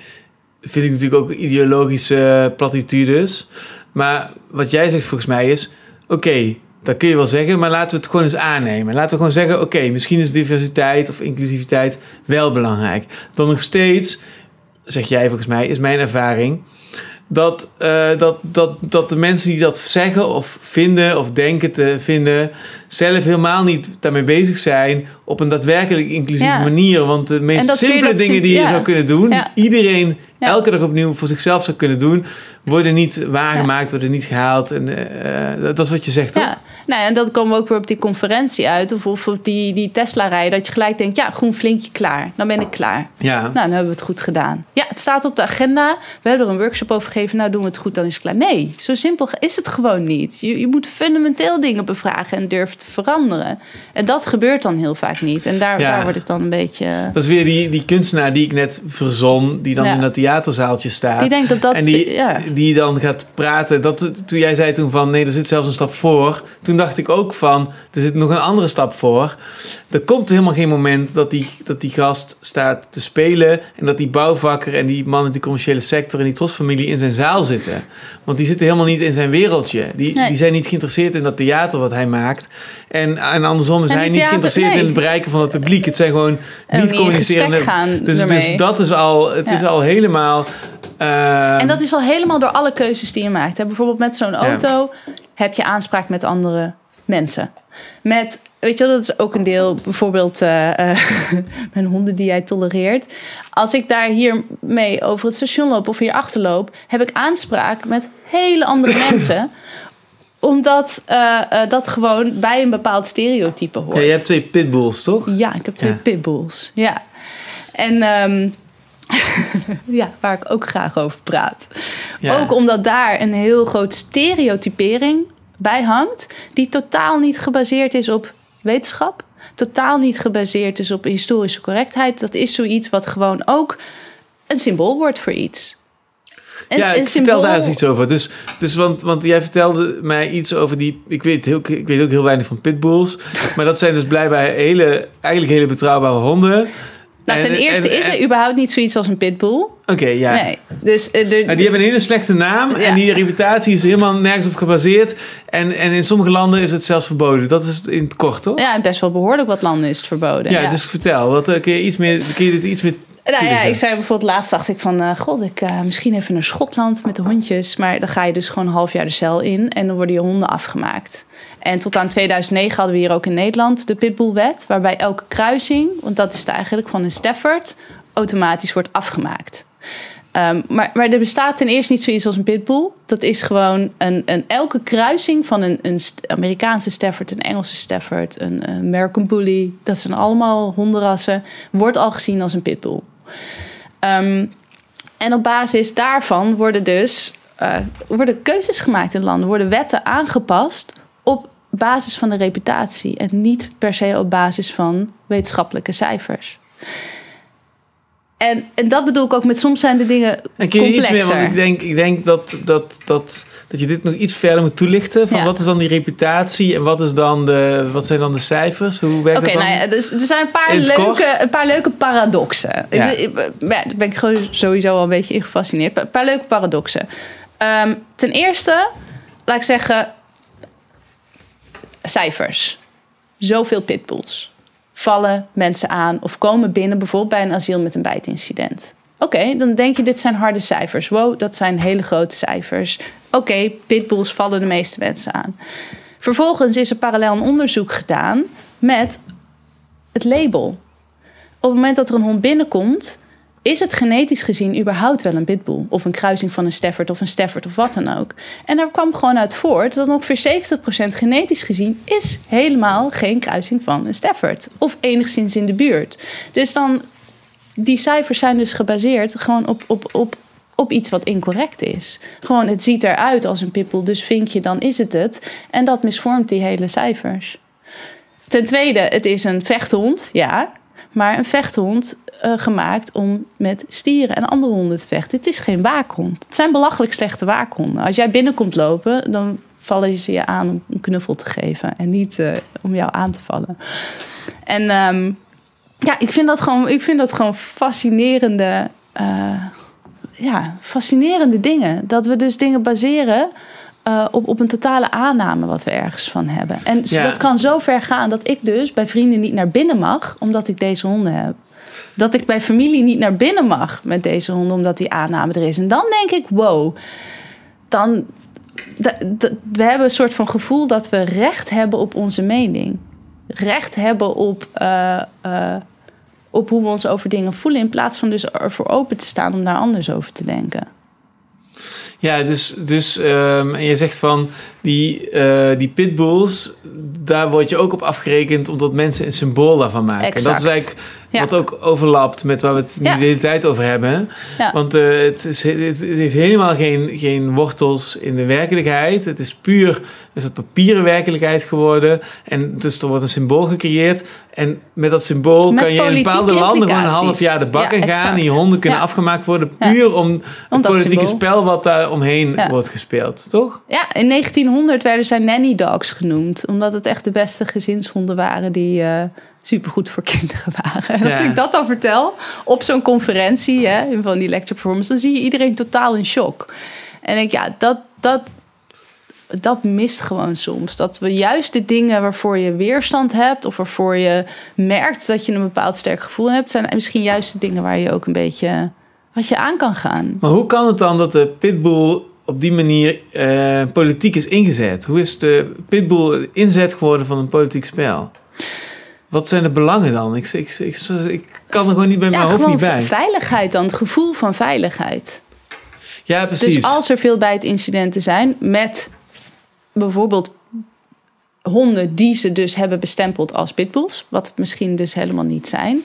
vind ik natuurlijk ook ideologische platitudes. Maar wat jij zegt volgens mij is: oké, dat kun je wel zeggen, maar laten we het gewoon eens aannemen. Laten we gewoon zeggen: oké, misschien is diversiteit of inclusiviteit wel belangrijk. Dan nog steeds, zeg jij volgens mij, is mijn ervaring dat, uh, dat, dat, dat de mensen die dat zeggen of vinden of denken te vinden, zelf helemaal niet daarmee bezig zijn op een daadwerkelijk inclusieve ja. manier. Want de meest simpele dingen die je zou kunnen doen, ja. iedereen elke dag opnieuw voor zichzelf zou kunnen doen, worden niet waargemaakt, worden niet gehaald. En uh, dat is wat je zegt, toch? Ja, nou, en dat komen we ook weer op die conferentie uit, of, of op die, die Tesla-rij, dat je gelijk denkt, ja, groen flinkje klaar. Dan ben ik klaar. Ja. Nou, dan hebben we het goed gedaan. Ja, het staat op de agenda. We hebben er een workshop over gegeven. Nou, doen we het goed, dan is het klaar. Nee, zo simpel is het gewoon niet. Je, je moet fundamenteel dingen bevragen en durven te veranderen. En dat gebeurt dan heel vaak niet. En daar, daar word ik dan een beetje... Dat is weer die, die kunstenaar die ik net verzon, die dan in dat theaterzaaltje staat. Die denkt dat dat... En die, ja. die dan gaat praten. Dat, toen jij zei toen van, nee, er zit zelfs een stap voor. Toen dacht ik ook van, er zit nog een andere stap voor. Er komt helemaal geen moment dat die, dat die gast staat te spelen... en dat die bouwvakker en die man in de commerciële sector... en die trosfamilie in zijn zaal zitten. Want die zitten helemaal niet in zijn wereldje. Die, nee. die zijn niet geïnteresseerd in dat theater wat hij maakt. En, en andersom is hij niet geïnteresseerd nee. in het bereiken van het publiek. Het zijn gewoon niet communicerende... Dus, dus dat is al, het ja. is al helemaal... Uh, en dat is al helemaal door alle keuzes die je maakt. Hè? Bijvoorbeeld met zo'n auto ja. heb je aanspraak met andere mensen. Met, weet je wel, dat is ook een deel, bijvoorbeeld uh, uh, mijn honden die jij tolereert. Als ik daar hier mee over het station loop of hier achterloop, heb ik aanspraak met hele andere mensen omdat uh, uh, dat gewoon bij een bepaald stereotype hoort. Ja, je hebt twee pitbulls, toch? Ja, ik heb twee ja. pitbulls. Ja. En um, ja, waar ik ook graag over praat. Ja. Ook omdat daar een heel groot stereotypering bij hangt, die totaal niet gebaseerd is op wetenschap, totaal niet gebaseerd is op historische correctheid. Dat is zoiets wat gewoon ook een symbool wordt voor iets. En, ja, ik vertel daar eens iets over. Dus, dus want, want jij vertelde mij iets over die... Ik weet, heel, ik weet ook heel weinig van pitbulls. maar dat zijn dus blijkbaar hele, eigenlijk hele betrouwbare honden. Nou, ten en, eerste en, is er überhaupt niet zoiets als een pitbull. Oké, okay, ja. Nee, dus, uh, de, nou, die hebben een hele slechte naam. Ja. En die reputatie is helemaal nergens op gebaseerd. En, en in sommige landen is het zelfs verboden. Dat is in het kort, toch? Ja, en best wel behoorlijk wat landen is het verboden. Ja, ja. dus vertel. Wat, uh, kun, je iets meer, kun je dit iets meer nou ja, ik zei bijvoorbeeld laatst dacht ik van, uh, god, ik uh, misschien even naar Schotland met de hondjes. Maar dan ga je dus gewoon een half jaar de cel in en dan worden je honden afgemaakt. En tot aan 2009 hadden we hier ook in Nederland de pitbullwet, waarbij elke kruising, want dat is eigenlijk van een Stafford, automatisch wordt afgemaakt. Um, maar, maar er bestaat ten eerste niet zoiets als een pitbull. Dat is gewoon een, een elke kruising van een, een Amerikaanse Stafford, een Engelse Stafford, een, een American Bully. Dat zijn allemaal hondenrassen. Wordt al gezien als een pitbull. Um, en op basis daarvan worden dus uh, worden keuzes gemaakt in landen, worden wetten aangepast op basis van de reputatie en niet per se op basis van wetenschappelijke cijfers. En, en dat bedoel ik ook met soms zijn de dingen en kun je complexer. Iets meer, want ik denk, ik denk dat, dat, dat, dat je dit nog iets verder moet toelichten. Van ja. wat is dan die reputatie en wat, is dan de, wat zijn dan de cijfers? Hoe werkt Oké, okay, nou ja, dus, er zijn een paar, leuke, een paar leuke paradoxen. Ja. Ik, ik, ja, daar ben ik gewoon sowieso wel een beetje in gefascineerd. Een paar leuke paradoxen. Um, ten eerste, laat ik zeggen... cijfers. Zoveel pitbulls vallen mensen aan of komen binnen, bijvoorbeeld bij een asiel met een bijtincident. Oké, dan denk je, dit zijn harde cijfers. Wow, dat zijn hele grote cijfers. Oké, pitbulls vallen de meeste mensen aan. Vervolgens is er parallel een onderzoek gedaan met het label. Op het moment dat er een hond binnenkomt, is het genetisch gezien überhaupt wel een pitbull? Of een kruising van een Stafford of een Stafford of wat dan ook? En daar kwam gewoon uit voort dat ongeveer 70% genetisch gezien is helemaal geen kruising van een Stafford. Of enigszins in de buurt. Dus dan, die cijfers zijn dus gebaseerd gewoon op, op, op, op iets wat incorrect is. Gewoon, het ziet eruit als een pitbull, dus vind je, dan is het het. En dat misvormt die hele cijfers. Ten tweede, het is een vechthond, ja. Maar een vechthond uh, gemaakt om met stieren en andere honden te vechten. Het is geen waakhond. Het zijn belachelijk slechte waakhonden. Als jij binnenkomt lopen, dan vallen ze je aan om een knuffel te geven en niet uh, om jou aan te vallen. En um, ja, ik vind dat gewoon, ik vind dat gewoon fascinerende, uh, ja, fascinerende dingen. Dat we dus dingen baseren uh, op, op een totale aanname wat we ergens van hebben. En ja. dat kan zo ver gaan dat ik dus bij vrienden niet naar binnen mag, omdat ik deze honden heb. Dat ik bij familie niet naar binnen mag met deze honden, omdat die aanname er is. En dan denk ik, wow, dan. We hebben een soort van gevoel dat we recht hebben op onze mening. Recht hebben op, uh, uh, op hoe we ons over dingen voelen. In plaats van dus ervoor open te staan om daar anders over te denken. Ja, dus, dus um, en je zegt van die, uh, die pitbulls, daar word je ook op afgerekend omdat mensen een symbool daarvan maken. Exact. En dat is eigenlijk ja. wat ook overlapt met waar we het nu Ja. de hele tijd over hebben. Ja. Want uh, het, is, het, het heeft helemaal geen, geen wortels in de werkelijkheid. Het is puur een soort papieren werkelijkheid geworden. En dus er wordt een symbool gecreëerd. En met dat symbool Met kan je in bepaalde landen gewoon een half jaar de bak in gaan. die honden kunnen afgemaakt worden puur om het dat politieke symbool. spel wat daar omheen wordt gespeeld. Toch? Ja, in 1900 werden zij nanny dogs genoemd. Omdat het echt de beste gezinshonden waren die uh, supergoed voor kinderen waren. En als Ja. ik dat dan vertel op zo'n conferentie, hè, van die lecture performance, dan zie je iedereen totaal in shock. En ik, ja, dat, dat, dat mist gewoon soms. Dat we juist de dingen waarvoor je weerstand hebt, of waarvoor je merkt dat je een bepaald sterk gevoel hebt, zijn misschien juist de dingen waar je ook een beetje wat je aan kan gaan. Maar hoe kan het dan dat de pitbull op die manier uh, politiek is ingezet? Hoe is de pitbull inzet geworden van een politiek spel? Wat zijn de belangen dan? Ik, ik, ik, ik kan er gewoon niet bij ja, mijn hoofd niet bij. Veiligheid dan, het gevoel van veiligheid. Ja, precies. Dus als er veel bijtincidenten zijn met bijvoorbeeld honden die ze dus hebben bestempeld als pitbulls, wat het misschien dus helemaal niet zijn,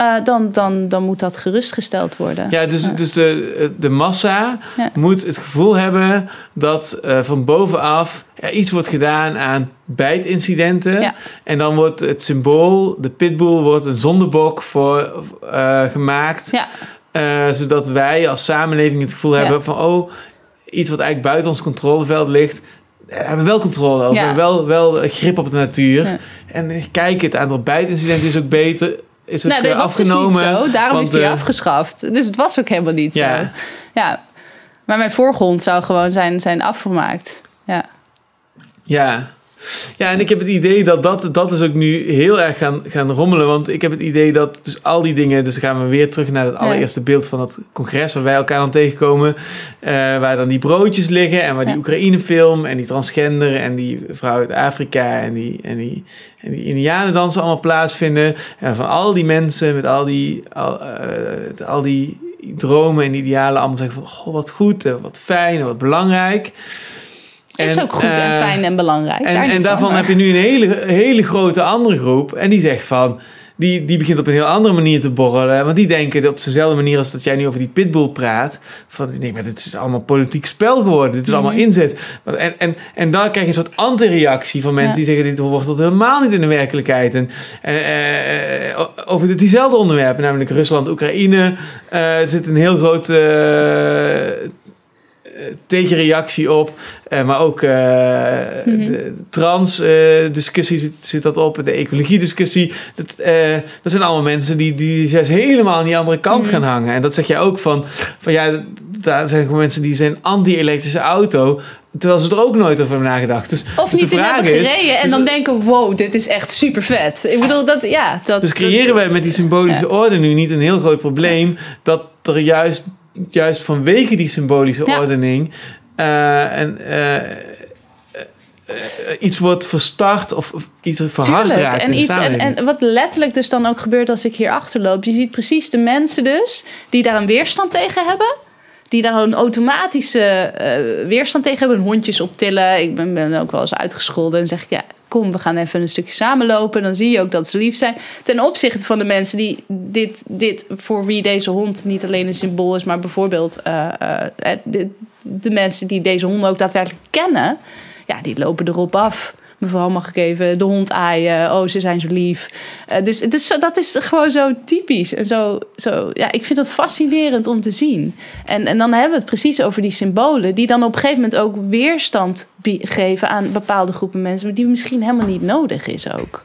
uh, dan, dan, dan moet dat gerustgesteld worden. Ja, dus, dus de, de massa Ja. moet het gevoel hebben dat uh, van bovenaf er iets wordt gedaan aan bijtincidenten. Ja. En dan wordt het symbool, de pitbull, wordt een zondebok voor uh, gemaakt. Ja. Zodat wij als samenleving het gevoel hebben van... oh, iets wat eigenlijk buiten ons controleveld ligt... daar hebben we wel controle over. Ja. Wel, wel grip op de natuur. Ja. En kijk, het aantal bijtincidenten is ook beter... Is Nou, dat eh, was dus afgenomen. niet zo. Daarom want, is die eh, afgeschaft. Dus het was ook helemaal niet Ja. zo. Ja. Maar mijn voorgrond zou gewoon zijn, zijn afgemaakt. Ja. Ja. Ja, en ik heb het idee dat dat, dat is ook nu heel erg gaan, gaan rommelen. Want ik heb het idee dat dus al die dingen... Dus gaan we weer terug naar het allereerste beeld van het congres... waar wij elkaar dan tegenkomen. eh, waar dan die broodjes liggen en waar die. Oekraïne-film... en die transgender en die vrouw uit Afrika... en die, en die, en die indianendansen allemaal plaatsvinden. En van al die mensen met al die, al, eh, al die dromen en idealen... allemaal zeggen van, goh, wat goed en wat fijn en wat belangrijk... Is ook goed en eh, fijn en belangrijk. en, Daar en daarvan van, heb je nu een hele, hele grote andere groep. En die zegt van. Die, die begint op een heel andere manier te borrelen. Want die denken op dezelfde manier als dat jij nu over die pitbull praat. Van nee, maar dit is allemaal politiek spel geworden. Dit is Mhm. allemaal inzet. En, en, en dan krijg je een soort anti-reactie van mensen Ja. die zeggen: dit wordt tot helemaal niet in de werkelijkheid. En eh, eh, over diezelfde onderwerpen, namelijk Rusland, Oekraïne. eh, er zit een heel groot. Eh, tegenreactie op. Eh, maar ook Mhm. de trans-discussie zit, zit dat op. De ecologie-discussie. Dat, dat zijn allemaal mensen die, die juist helemaal aan die andere kant Mhm. gaan hangen. En dat zeg jij ook van... van ja, daar zijn gewoon mensen die zijn anti-elektrische auto... terwijl ze er ook nooit over hebben nagedacht. Dus, Of dus niet de in vraag is, gereden en dus- dan denken, wow, dit is echt super vet. Ik bedoel, dat, ja. Dat, Dus creëren wij met die symbolische orde nu niet een heel groot probleem dat er juist, juist vanwege die symbolische Ja. ordening eh, en, eh, eh, iets wordt verstart of, of iets verhard Tuurlijk. raakt in En, de iets, en wat letterlijk dus dan ook gebeurt als ik hier achterloop. Je ziet precies de mensen dus die daar een weerstand tegen hebben. Die daar een automatische eh, weerstand tegen hebben. Hondjes optillen. Ik ben, ben ook wel eens uitgescholden. En zeg ik, ja, kom, we gaan even een stukje samenlopen. Dan zie je ook dat ze lief zijn. Ten opzichte van de mensen die dit, dit voor wie deze hond niet alleen een symbool is, maar bijvoorbeeld eh, eh, de, de mensen die deze hond ook daadwerkelijk kennen, ja, die lopen erop af. Mevrouw, mag ik even de hond aaien? Oh, ze zijn zo lief. Eh, dus het is zo, dat is gewoon zo typisch. En zo, zo, ja, ik vind dat fascinerend om te zien. En, en dan hebben we het precies over die symbolen... die dan op een gegeven moment ook weerstand geven... aan bepaalde groepen mensen... die misschien helemaal niet nodig is ook.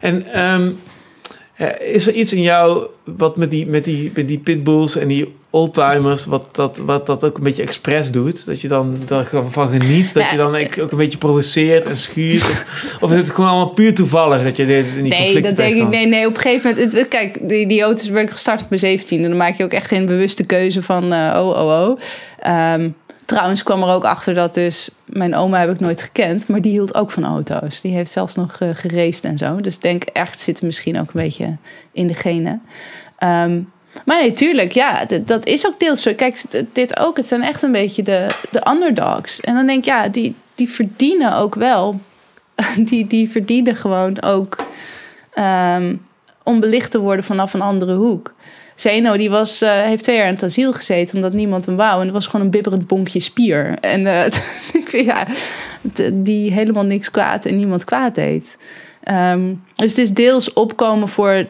En ehm, eh, is er iets in jou wat met die, met die, met die pitbulls en die oldtimers, wat dat, wat dat ook een beetje expres doet? Dat je dan daarvan geniet, dat je dan ook een beetje provoceert en schuurt? Of, of is het gewoon allemaal puur toevallig dat je dit in die Nee, dat denk ik. Nee, nee, op een gegeven moment. Het, kijk, die, die auto's ben ik gestart op mijn 17. En dan maak je ook echt geen bewuste keuze van. eh, oh, oh, oh. Ehm, trouwens kwam er ook achter dat dus. Mijn oma heb ik nooit gekend. Maar die hield ook van auto's. Die heeft zelfs nog uh, en zo. Dus denk echt zit misschien ook een beetje in de genen. Ehm, maar nee, tuurlijk, ja, dat is ook deels zo. Kijk, dit ook, het zijn echt een beetje de, de underdogs. En dan denk ik, ja, die, die verdienen ook wel. Die, die verdienen gewoon ook ehm, om belicht te worden vanaf een andere hoek. Zeno die was, eh, heeft twee jaar in het asiel gezeten omdat niemand hem wou. En het was gewoon een bibberend bonkje spier. En eh, ik ja, t- die helemaal niks kwaad en niemand kwaad deed. Ehm, dus het is deels opkomen voor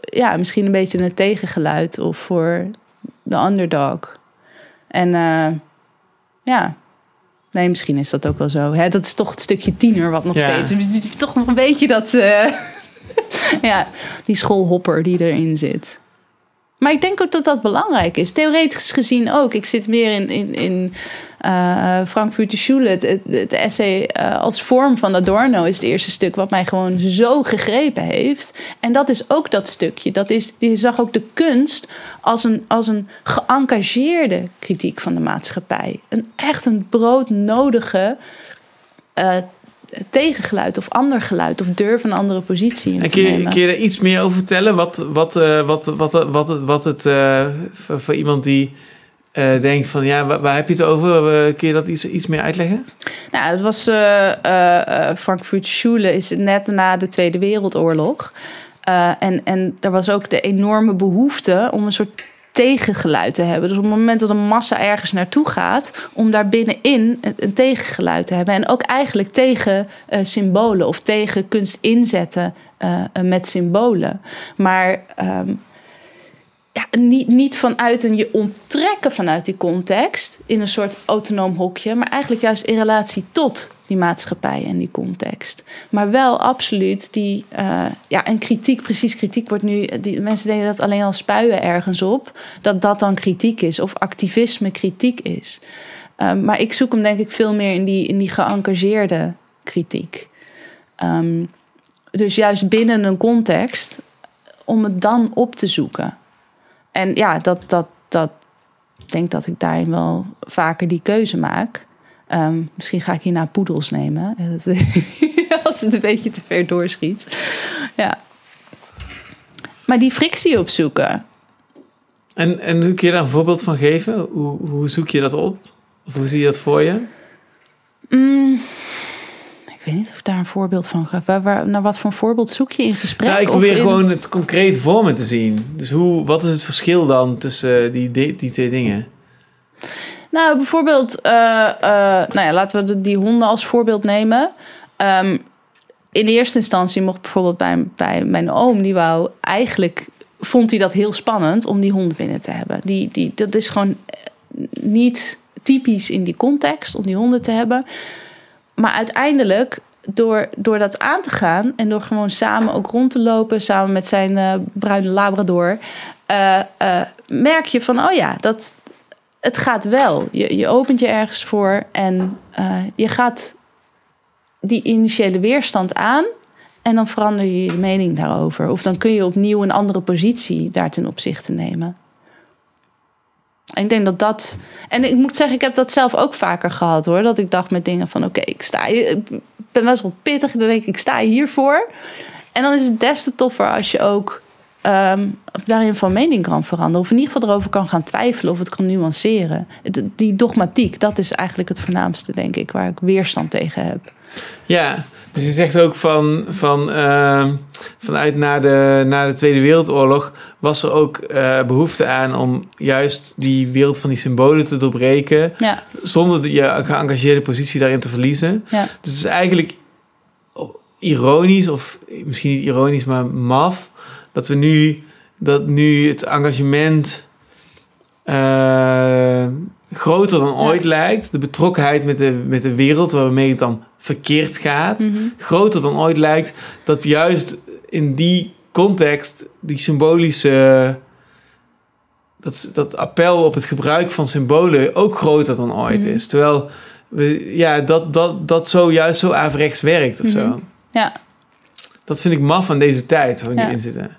ja, misschien een beetje een tegengeluid of voor de underdog. En eh, ja, nee, misschien is dat ook wel zo. Hè? Dat is toch het stukje tiener wat nog Ja. steeds. Toch nog een beetje dat. eh, ja, die schoolhopper die erin zit. Maar ik denk ook dat dat belangrijk is. Theoretisch gezien ook. Ik zit meer in, in, in eh Frankfurter Schule. Het, essay eh, als vorm van Adorno is het eerste stuk wat mij gewoon zo gegrepen heeft. En dat is ook dat stukje. Dat is, je zag ook de kunst als een, als een geëngageerde kritiek van de maatschappij. Een echt een broodnodige eh, tegengeluid of ander geluid of durf een andere positie in En te kun je, nemen. kun je daar iets meer over vertellen? Wat, wat, eh, wat, wat, wat, wat, het- wat het eh, voor, voor iemand die eh, denkt van ja, waar, waar heb je het over? Kun je dat iets, iets meer uitleggen? Nou, het was Frankfurter Schule is net na de Tweede Wereldoorlog. En, en er was ook de enorme behoefte om een soort tegengeluid te hebben. Dus op het moment dat een massa ergens naartoe gaat, om daar binnenin een, tegengeluid te hebben. En ook eigenlijk tegen eh, symbolen of tegen kunst inzetten eh, met symbolen. Maar ehm, ja, niet, niet vanuit een je onttrekken vanuit die context in een soort autonoom hokje, maar eigenlijk juist in relatie tot die maatschappij en die context. Maar wel absoluut die, eh, ja, en kritiek, precies kritiek wordt nu, die mensen denken dat alleen al spuien ergens op, dat dat dan kritiek is of activisme kritiek is. Um, maar ik zoek hem denk ik veel meer in die, in die geëngageerde kritiek. Um, dus juist binnen een context, om het dan op te zoeken. En ja, dat, dat, dat denk dat ik daarin wel vaker die keuze maak. Um, misschien ga ik hierna poedels nemen. Als het een beetje te ver doorschiet. Ja. Maar die frictie opzoeken. En, en kun je daar een voorbeeld van geven? Hoe, hoe zoek je dat op? Of hoe zie je dat voor je? Weet niet of ik daar een voorbeeld van ga. Waar, waar, naar wat voor een voorbeeld zoek je in gesprek? Nou, ik probeer in... gewoon het concreet voor me te zien. Dus hoe, wat is het verschil dan tussen die, die, die twee dingen? Nou, bijvoorbeeld, uh, uh, nou ja, laten we die honden als voorbeeld nemen. Um, in eerste instantie mocht bijvoorbeeld bij, bij mijn oom, die wou eigenlijk, vond hij dat heel spannend om die honden binnen te hebben. Die, die, dat is gewoon niet typisch in die context om die honden te hebben. Maar uiteindelijk, door, door dat aan te gaan en door gewoon samen ook rond te lopen, samen met zijn uh, bruine Labrador, uh, merk je van, oh ja, dat, het gaat wel. Je, je opent je ergens voor en eh, je gaat die initiële weerstand aan. En dan verander je je mening daarover. Of dan kun je opnieuw een andere positie daar ten opzichte nemen. Ik denk dat dat. En ik moet zeggen, ik heb dat zelf ook vaker gehad hoor. Dat ik dacht met dingen van: oké, ik sta hier. Ben best wel pittig. Dan denk ik, ik sta hiervoor. En dan is het des te toffer als je ook ehm, daarin van mening kan veranderen. Of in ieder geval erover kan gaan twijfelen of het kan nuanceren. Die dogmatiek, dat is eigenlijk het voornaamste, denk ik, waar ik weerstand tegen heb. Ja, dus je zegt ook van, van ehm, vanuit na de, na de Tweede Wereldoorlog was er ook eh, behoefte aan om juist die wereld van die symbolen te doorbreken, Ja, zonder de- je geëngageerde positie daarin te verliezen. ja, Dus het is eigenlijk ironisch, of misschien niet ironisch, maar maf, dat we nu, dat nu het engagement eh, groter dan Ja. ooit lijkt. De betrokkenheid met de, met de wereld waarmee het dan verkeerd gaat, Mhm. groter dan ooit lijkt. Dat juist in die context, die symbolische. Dat, dat appel op het gebruik van symbolen ook groter dan ooit Mhm. is. Terwijl we, ja, dat, dat, dat zo juist zo averechts werkt of Mhm. zo. ja. Dat vind ik maf aan deze tijd waar we Ja. in zitten.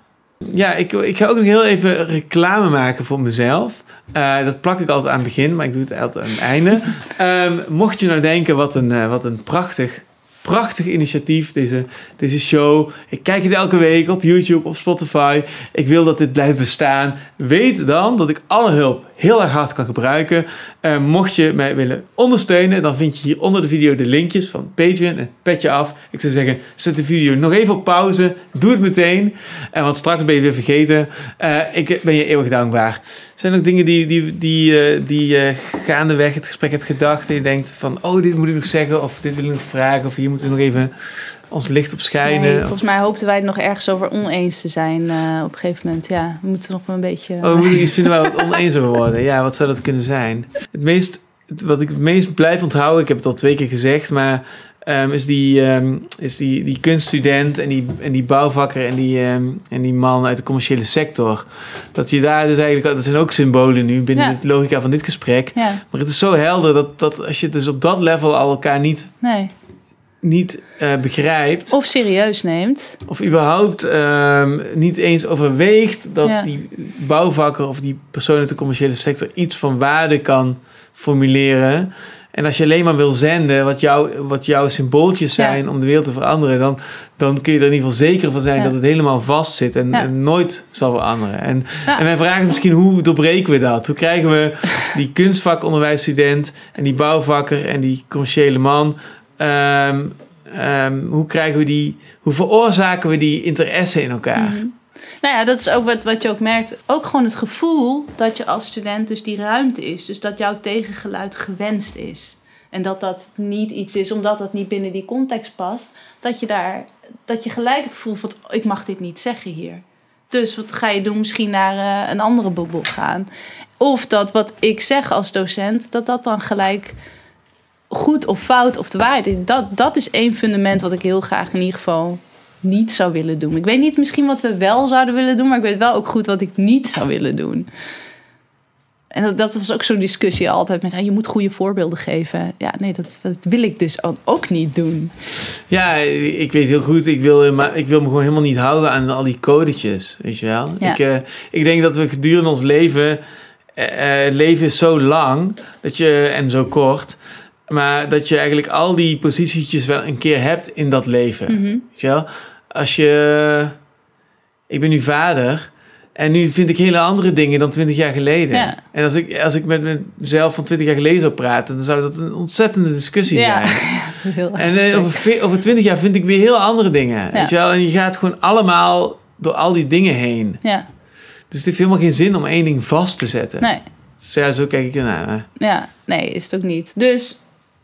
Ja, ik, ik ga ook nog heel even reclame maken voor mezelf. Eh, dat plak ik altijd aan het begin, maar ik doe het altijd aan het einde. Ehm, mocht je nou denken, wat een, eh, wat een prachtig, prachtig initiatief, deze, deze show. Ik kijk het elke week op YouTube, op Spotify. Ik wil dat dit blijft bestaan. Weet dan dat ik alle hulp heel erg hard kan gebruiken. Eh, mocht je mij willen ondersteunen, dan vind je hier onder de video de linkjes van Patreon en Petje Af. Ik zou zeggen, zet de video nog even op pauze. Doe het meteen, eh, want straks ben je weer vergeten. Eh, ik ben je eeuwig dankbaar. Zijn er nog dingen die, die, die, die gaandeweg het gesprek hebt gedacht en je denkt van, oh, dit moet ik nog zeggen of dit wil ik nog vragen of hier moeten nog even ons licht op schijnen? Nee, volgens mij hoopten wij het nog ergens over oneens te zijn eh, op een gegeven moment. Ja, we moeten nog wel een beetje... Oh, we moeten iets vinden waar we het oneens over worden. Ja, wat zou dat kunnen zijn? Het meest, wat ik het meest blijf onthouden, ik heb het al twee keer gezegd, maar ehm, is, die, ehm, is die, die kunststudent en die, en die bouwvakker en die, ehm, en die man uit de commerciële sector. Dat je daar dus eigenlijk, dat zijn ook symbolen nu binnen Ja. de logica van dit gesprek. Ja, Maar het is zo helder dat, dat als je dus op dat level al elkaar niet, nee. Niet eh, begrijpt, Of serieus neemt. of überhaupt ehm, niet eens overweegt dat Ja. die bouwvakker of die persoon uit de commerciële sector iets van waarde kan formuleren. En als je alleen maar wil zenden wat, jou, wat jouw symbooltjes Ja. zijn om de wereld te veranderen, dan, dan kun je er in ieder geval zeker van zijn Ja. dat het helemaal vast zit en, en nooit zal veranderen. En, en mijn vraag is misschien hoe doorbreken we dat? Hoe krijgen we die kunstvakonderwijsstudent en die bouwvakker en die commerciële man, ehm, ehm, hoe krijgen we die, hoe veroorzaken we die interesse in elkaar? Mhm. Nou ja, dat is ook wat, wat je ook merkt. Ook gewoon het gevoel dat je als student dus die ruimte is. Dus dat jouw tegengeluid gewenst is. En dat dat niet iets is, omdat dat niet binnen die context past. Dat je daar, dat je gelijk het gevoel van, oh, ik mag dit niet zeggen hier. Dus wat ga je doen? Misschien naar eh, een andere bubbel gaan. Of dat wat ik zeg als docent, dat dat dan gelijk goed of fout of de waarheid is. Dat, dat is één fundament wat ik heel graag in ieder geval niet zou willen doen. Ik weet niet misschien wat we wel zouden willen doen, maar ik weet wel ook goed wat ik niet zou willen doen. En dat, dat was ook zo'n discussie altijd met, ah, je moet goede voorbeelden geven. Ja, nee, dat, dat wil ik dus ook- niet doen. Ja, ik weet heel goed. Ik wil, maar ik wil me gewoon helemaal niet houden aan al die codetjes. Weet je wel? Ja. Ik, eh, ik denk dat we gedurende ons leven. eh, eh, het leven is zo lang dat je, en zo kort. Maar dat je eigenlijk al die positietjes wel een keer hebt in dat leven. Mhm. Weet je wel? Als je. Ik ben nu vader. En nu vind ik hele andere dingen dan 20 jaar geleden. Ja. En als ik, als ik met mezelf van 20 jaar geleden zou praten, dan zou dat een ontzettende discussie Ja, zijn. heel En eh, over, ve- over 20 jaar vind ik weer heel andere dingen. Weet je wel? En je gaat gewoon allemaal door al die dingen heen. Ja, Dus het heeft helemaal geen zin om één ding vast te zetten. nee. Dus ja, zo kijk ik ernaar. Ja, nee, is het ook niet. Dus,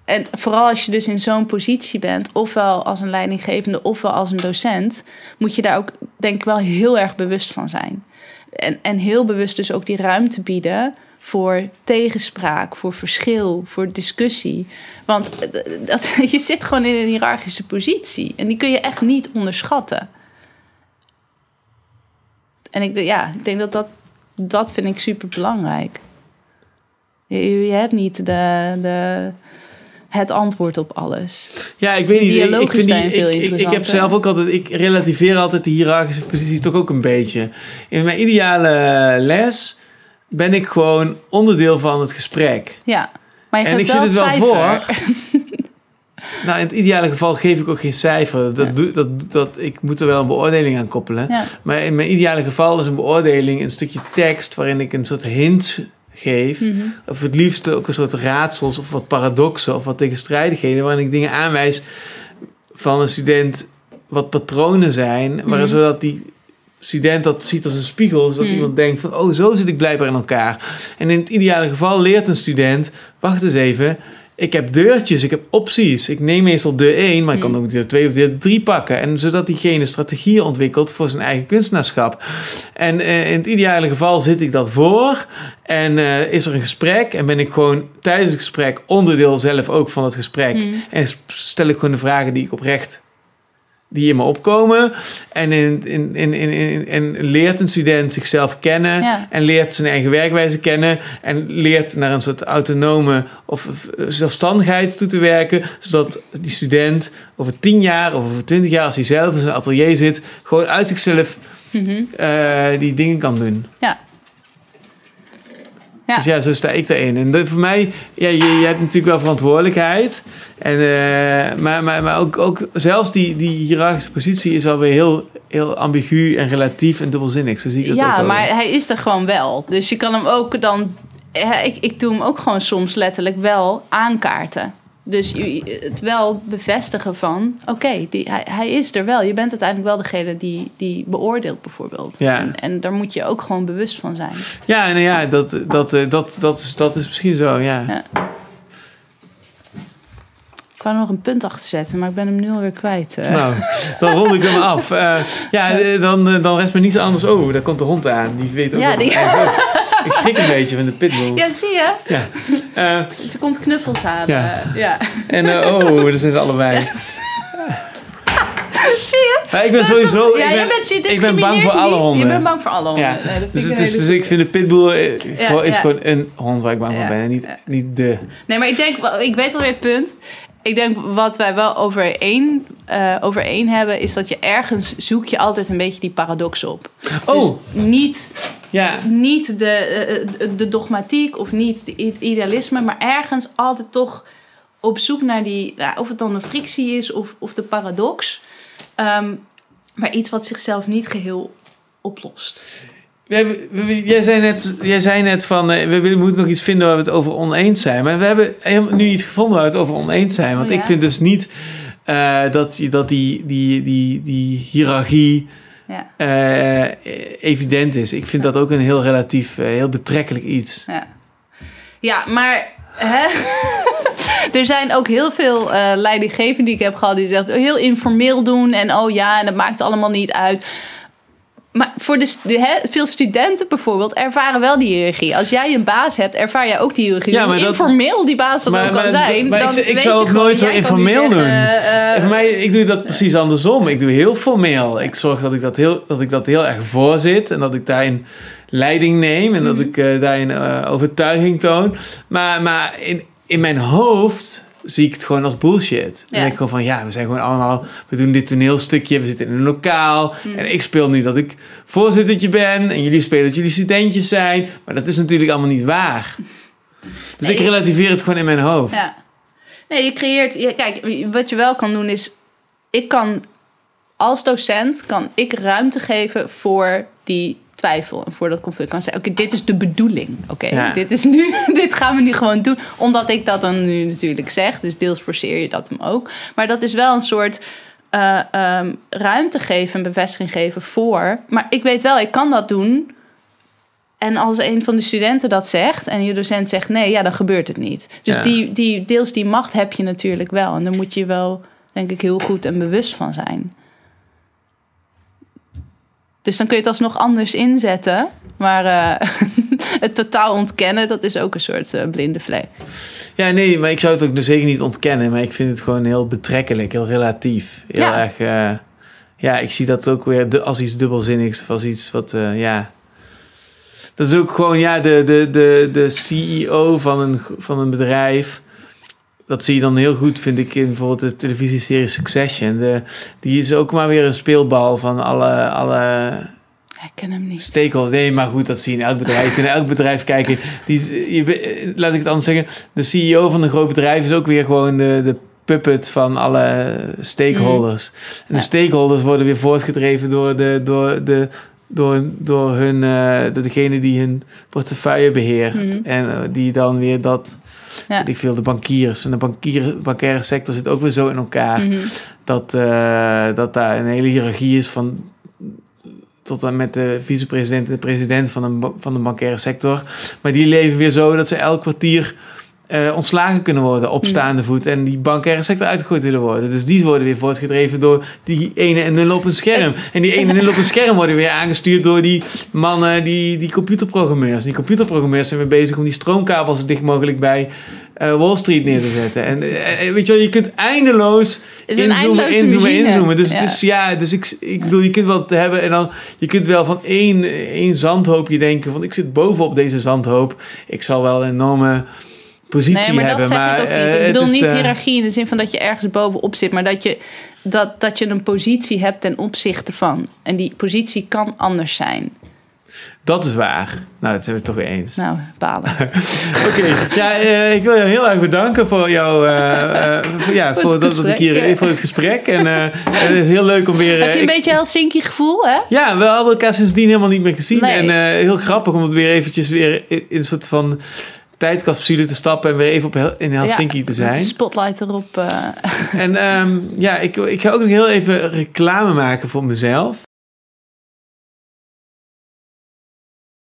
en vooral als je dus in zo'n positie bent, ofwel als een leidinggevende, ofwel als een docent, moet je daar ook, denk ik, wel heel erg bewust van zijn. En, en heel bewust dus ook die ruimte bieden voor tegenspraak, voor verschil, voor discussie. Want eh, dat, je zit gewoon in een hiërarchische positie en die kun je echt niet onderschatten. En ik, ja, ik denk dat dat, dat vind ik super belangrijk. Je, je hebt niet de, de, het antwoord op alles. Ja, ik weet niet. Dialoog ik, vind die, veel ik, ik, heb zelf ook altijd, ik relativeer altijd de hiërarchische posities toch ook een beetje. In mijn ideale les ben ik gewoon onderdeel van het gesprek. Ja, maar je En ik zit het wel cijfer. voor. Nou, in het ideale geval geef ik ook geen cijfer. Dat, Ja. doe, dat, dat, ik moet er wel een beoordeling aan koppelen. Ja. Maar in mijn ideale geval is een beoordeling een stukje tekst waarin ik een soort hint geef. Mhm. Of het liefst ook een soort raadsels of wat paradoxen of wat tegenstrijdigheden. Waarin ik dingen aanwijs van een student wat patronen zijn. Maar Mhm. zodat die student dat ziet als een spiegel. Zodat Mhm. iemand denkt van, oh zo zit ik blijkbaar in elkaar. En in het ideale geval leert een student, wacht eens even... Ik heb deurtjes, ik heb opties. Ik neem meestal deur 1, maar ik kan Mhm. ook deur 2 of deur 3 pakken. En zodat diegene strategieën ontwikkelt voor zijn eigen kunstenaarschap. En eh, in het ideale geval zit ik dat voor. En eh, is er een gesprek. En ben ik gewoon tijdens het gesprek onderdeel zelf ook van het gesprek. Mhm. En stel ik gewoon de vragen die ik oprecht die in me opkomen. En, in, in, in, in, en leert een student zichzelf kennen. Ja. En leert zijn eigen werkwijze kennen. En leert naar een soort autonome of of zelfstandigheid toe te werken. Zodat die student over tien jaar of over twintig jaar, als hij zelf in zijn atelier zit, gewoon uit zichzelf Mhm. eh, die dingen kan doen. Ja. Ja. Dus ja, zo sta ik daarin. En dat- voor mij, ja, je, je hebt natuurlijk wel verantwoordelijkheid. En, eh, maar, maar, maar ook, ook zelfs die, die hiërarchische positie is alweer heel, heel ambigu en relatief en dubbelzinnig. Zo zie ik dat ook Ja, maar hij is er gewoon wel. Dus je kan hem ook dan... Ja, ik, ik doe hem ook gewoon soms letterlijk wel aankaarten. Dus het wel bevestigen van... Oké, hij, hij is er wel. Je bent uiteindelijk wel degene die, die beoordeelt bijvoorbeeld. Ja. En, en daar moet je ook gewoon bewust van zijn. Ja, nou ja, dat, dat, eh, dat, dat, is, dat is misschien zo, ja. Ja. Ik wou nog een punt achter zetten, maar ik ben hem nu alweer kwijt. eh. Nou, dan rond ik hem af. Eh, ja, dan, dan rest me niets anders. Oh, daar komt de hond aan. Die weet ook Ja, die-. Ik schrik een beetje van de pitbull. Ja. Ja, zie je? Eh, Ze komt knuffels aan. Ja. ja. en eh, oh, daar zijn ze allebei. zie je? Maar ik ben sowieso... ja, ik ben, bent, je ik ben bang voor alle niet. honden. Je bent bang voor alle honden. Ja, Nee, dat dus, ik hele dus ik vind de pitbull eh, gewoon, is ja. gewoon een hond waar ik bang voor Ja, ben. En niet, ja. niet de... Nee, maar ik denk, ik weet alweer het punt. Ik denk wat wij wel overeen, eh overeen hebben, is dat je ergens zoek je altijd een beetje die paradox op. Oh, Dus niet, ja. niet de, eh, de dogmatiek of niet de- het idealisme, maar ergens altijd toch op zoek naar die, nou, of het dan een frictie is of, of de paradox. Ehm, maar iets wat zichzelf niet geheel oplost. We jij, zei net, jij zei net van, eh, we, moeten nog iets vinden waar we het over oneens zijn. Maar we hebben nu iets gevonden waar we het over oneens zijn. Want Oh, ja? ik vind dus niet eh, dat, die, die, die, die hiërarchie Ja, eh, evident is. Ik vind dat ook een heel relatief, heel betrekkelijk iets. ja. ja maar hè? er zijn ook heel veel leidinggevenden die ik heb gehad... die zeggen heel informeel doen en oh ja, en dat maakt allemaal niet uit... Maar voor de, veel studenten bijvoorbeeld ervaren wel die hiërarchie. Als jij een baas hebt, ervaar jij ook die hiërarchie. Ja, Hoe informeel die baas dan Maar- ook kan zijn. maar ik dan ik weet zou je ook gewoon, nooit zo informeel doen. zeggen, eh, En voor mij, ik doe dat precies andersom. Ik doe heel formeel. Ik zorg dat ik dat heel, dat ik dat heel erg voorzit. En dat ik daarin leiding neem. En dat Mhm. ik eh, daarin eh, overtuiging toon. Maar, maar in, in mijn hoofd zie ik het gewoon als bullshit. Dan Ja. denk ik gewoon van, ja, we zijn gewoon allemaal... We doen dit toneelstukje, we zitten in een lokaal. Mhm. En ik speel nu dat ik voorzittertje ben. En jullie spelen dat jullie studentjes zijn. Maar dat is natuurlijk allemaal niet waar. Dus Nee. ik relativeer het gewoon in mijn hoofd. Ja. Nee, je creëert... Ja, kijk, wat je wel kan doen is... Ik kan als docent kan ik ruimte geven voor die twijfel en voor dat conflict. Kan zeggen, oké, dit is de bedoeling. Oké, Ja. dit is nu, dit gaan we nu gewoon doen. Omdat ik dat dan nu natuurlijk zeg. Dus deels forceer je dat hem ook. Maar dat is wel een soort eh, ehm, ruimte geven en bevestiging geven voor. Maar ik weet wel, ik kan dat doen. En als een van de studenten dat zegt en je docent zegt nee, ja, dan gebeurt het niet. Dus Ja. die, die, deels die macht heb je natuurlijk wel. En daar moet je wel, denk ik, heel goed en bewust van zijn. Dus dan kun je het alsnog anders inzetten. Maar eh, het totaal ontkennen, dat is ook een soort eh, blinde vlek. Ja, nee, maar ik zou het ook dus zeker niet ontkennen. Maar ik vind het gewoon heel betrekkelijk, heel relatief. Heel Ja. erg, eh, ja, ik zie dat ook weer als iets dubbelzinnigs of als iets wat, ja... Dat is ook gewoon, ja, de, de, de, de CEO van een, van een bedrijf. Dat zie je dan heel goed, vind ik, in bijvoorbeeld de televisieserie Succession. De, die is ook maar weer een speelbal van alle, alle Ik ken hem niet. stakeholders. Nee, maar goed, dat zie je in elk bedrijf. Je kunt in elk bedrijf kijken. Die, je, laat ik het anders zeggen. De CEO van een groot bedrijf is ook weer gewoon de, de puppet van alle stakeholders. En Ja. de stakeholders worden weer voortgedreven door, de, door, de, door, door, hun, eh, door degene die hun portefeuille beheert. Mhm. En eh, die dan weer dat... Ja. Ik veel de bankiers. En de bankier, bankaire sector zit ook weer zo in elkaar Mhm. dat, eh, dat daar een hele hiërarchie is van tot en met de vicepresident en de president van een, van de bankaire sector. Maar die leven weer zo dat ze elk kwartier eh, ontslagen kunnen worden op Mm. staande voet en die bankaire sector uitgegooid willen worden. Dus die worden weer voortgedreven door die ene en nul op een scherm. En die ene en nul op een scherm worden weer aangestuurd door die mannen, die, die computerprogrammeurs. Die computerprogrammeurs zijn weer bezig om die stroomkabels zo dicht mogelijk bij eh, Wall Street neer te zetten. En eh, weet je wel, je kunt eindeloos inzoomen, inzoomen, machine. inzoomen. Dus, Ja. dus ja, dus ik, ik bedoel, je kunt wel te hebben en dan, je kunt wel van één, één zandhoopje denken van ik zit bovenop deze zandhoop. Ik zal wel een enorme positie Nee, maar hebben. dat zeg maar ik ook eh, niet. Ik het bedoel is, niet eh, hiërarchie in de zin van dat je ergens bovenop zit, maar dat je, dat, dat je een positie hebt ten opzichte van. En die positie kan anders zijn. Dat is waar. Nou, dat zijn we het toch weer eens. Nou, balen. Oké, ja, eh, ik wil je heel erg bedanken voor jou, eh, eh, voor, ja, Voor dat, dat ik hier voor het gesprek. En eh, het is heel leuk om weer. Heb eh, je een ik- beetje Helsinki gevoel, hè? Ja, we hadden elkaar sindsdien helemaal niet meer gezien. Nee. En eh, heel grappig om het weer eventjes weer in, in een soort van tijdcapsule te stappen en weer even op, in Helsinki Ja, te zijn. de spotlight erop. eh. En ehm, ja, ik, ik ga ook nog heel even reclame maken voor mezelf.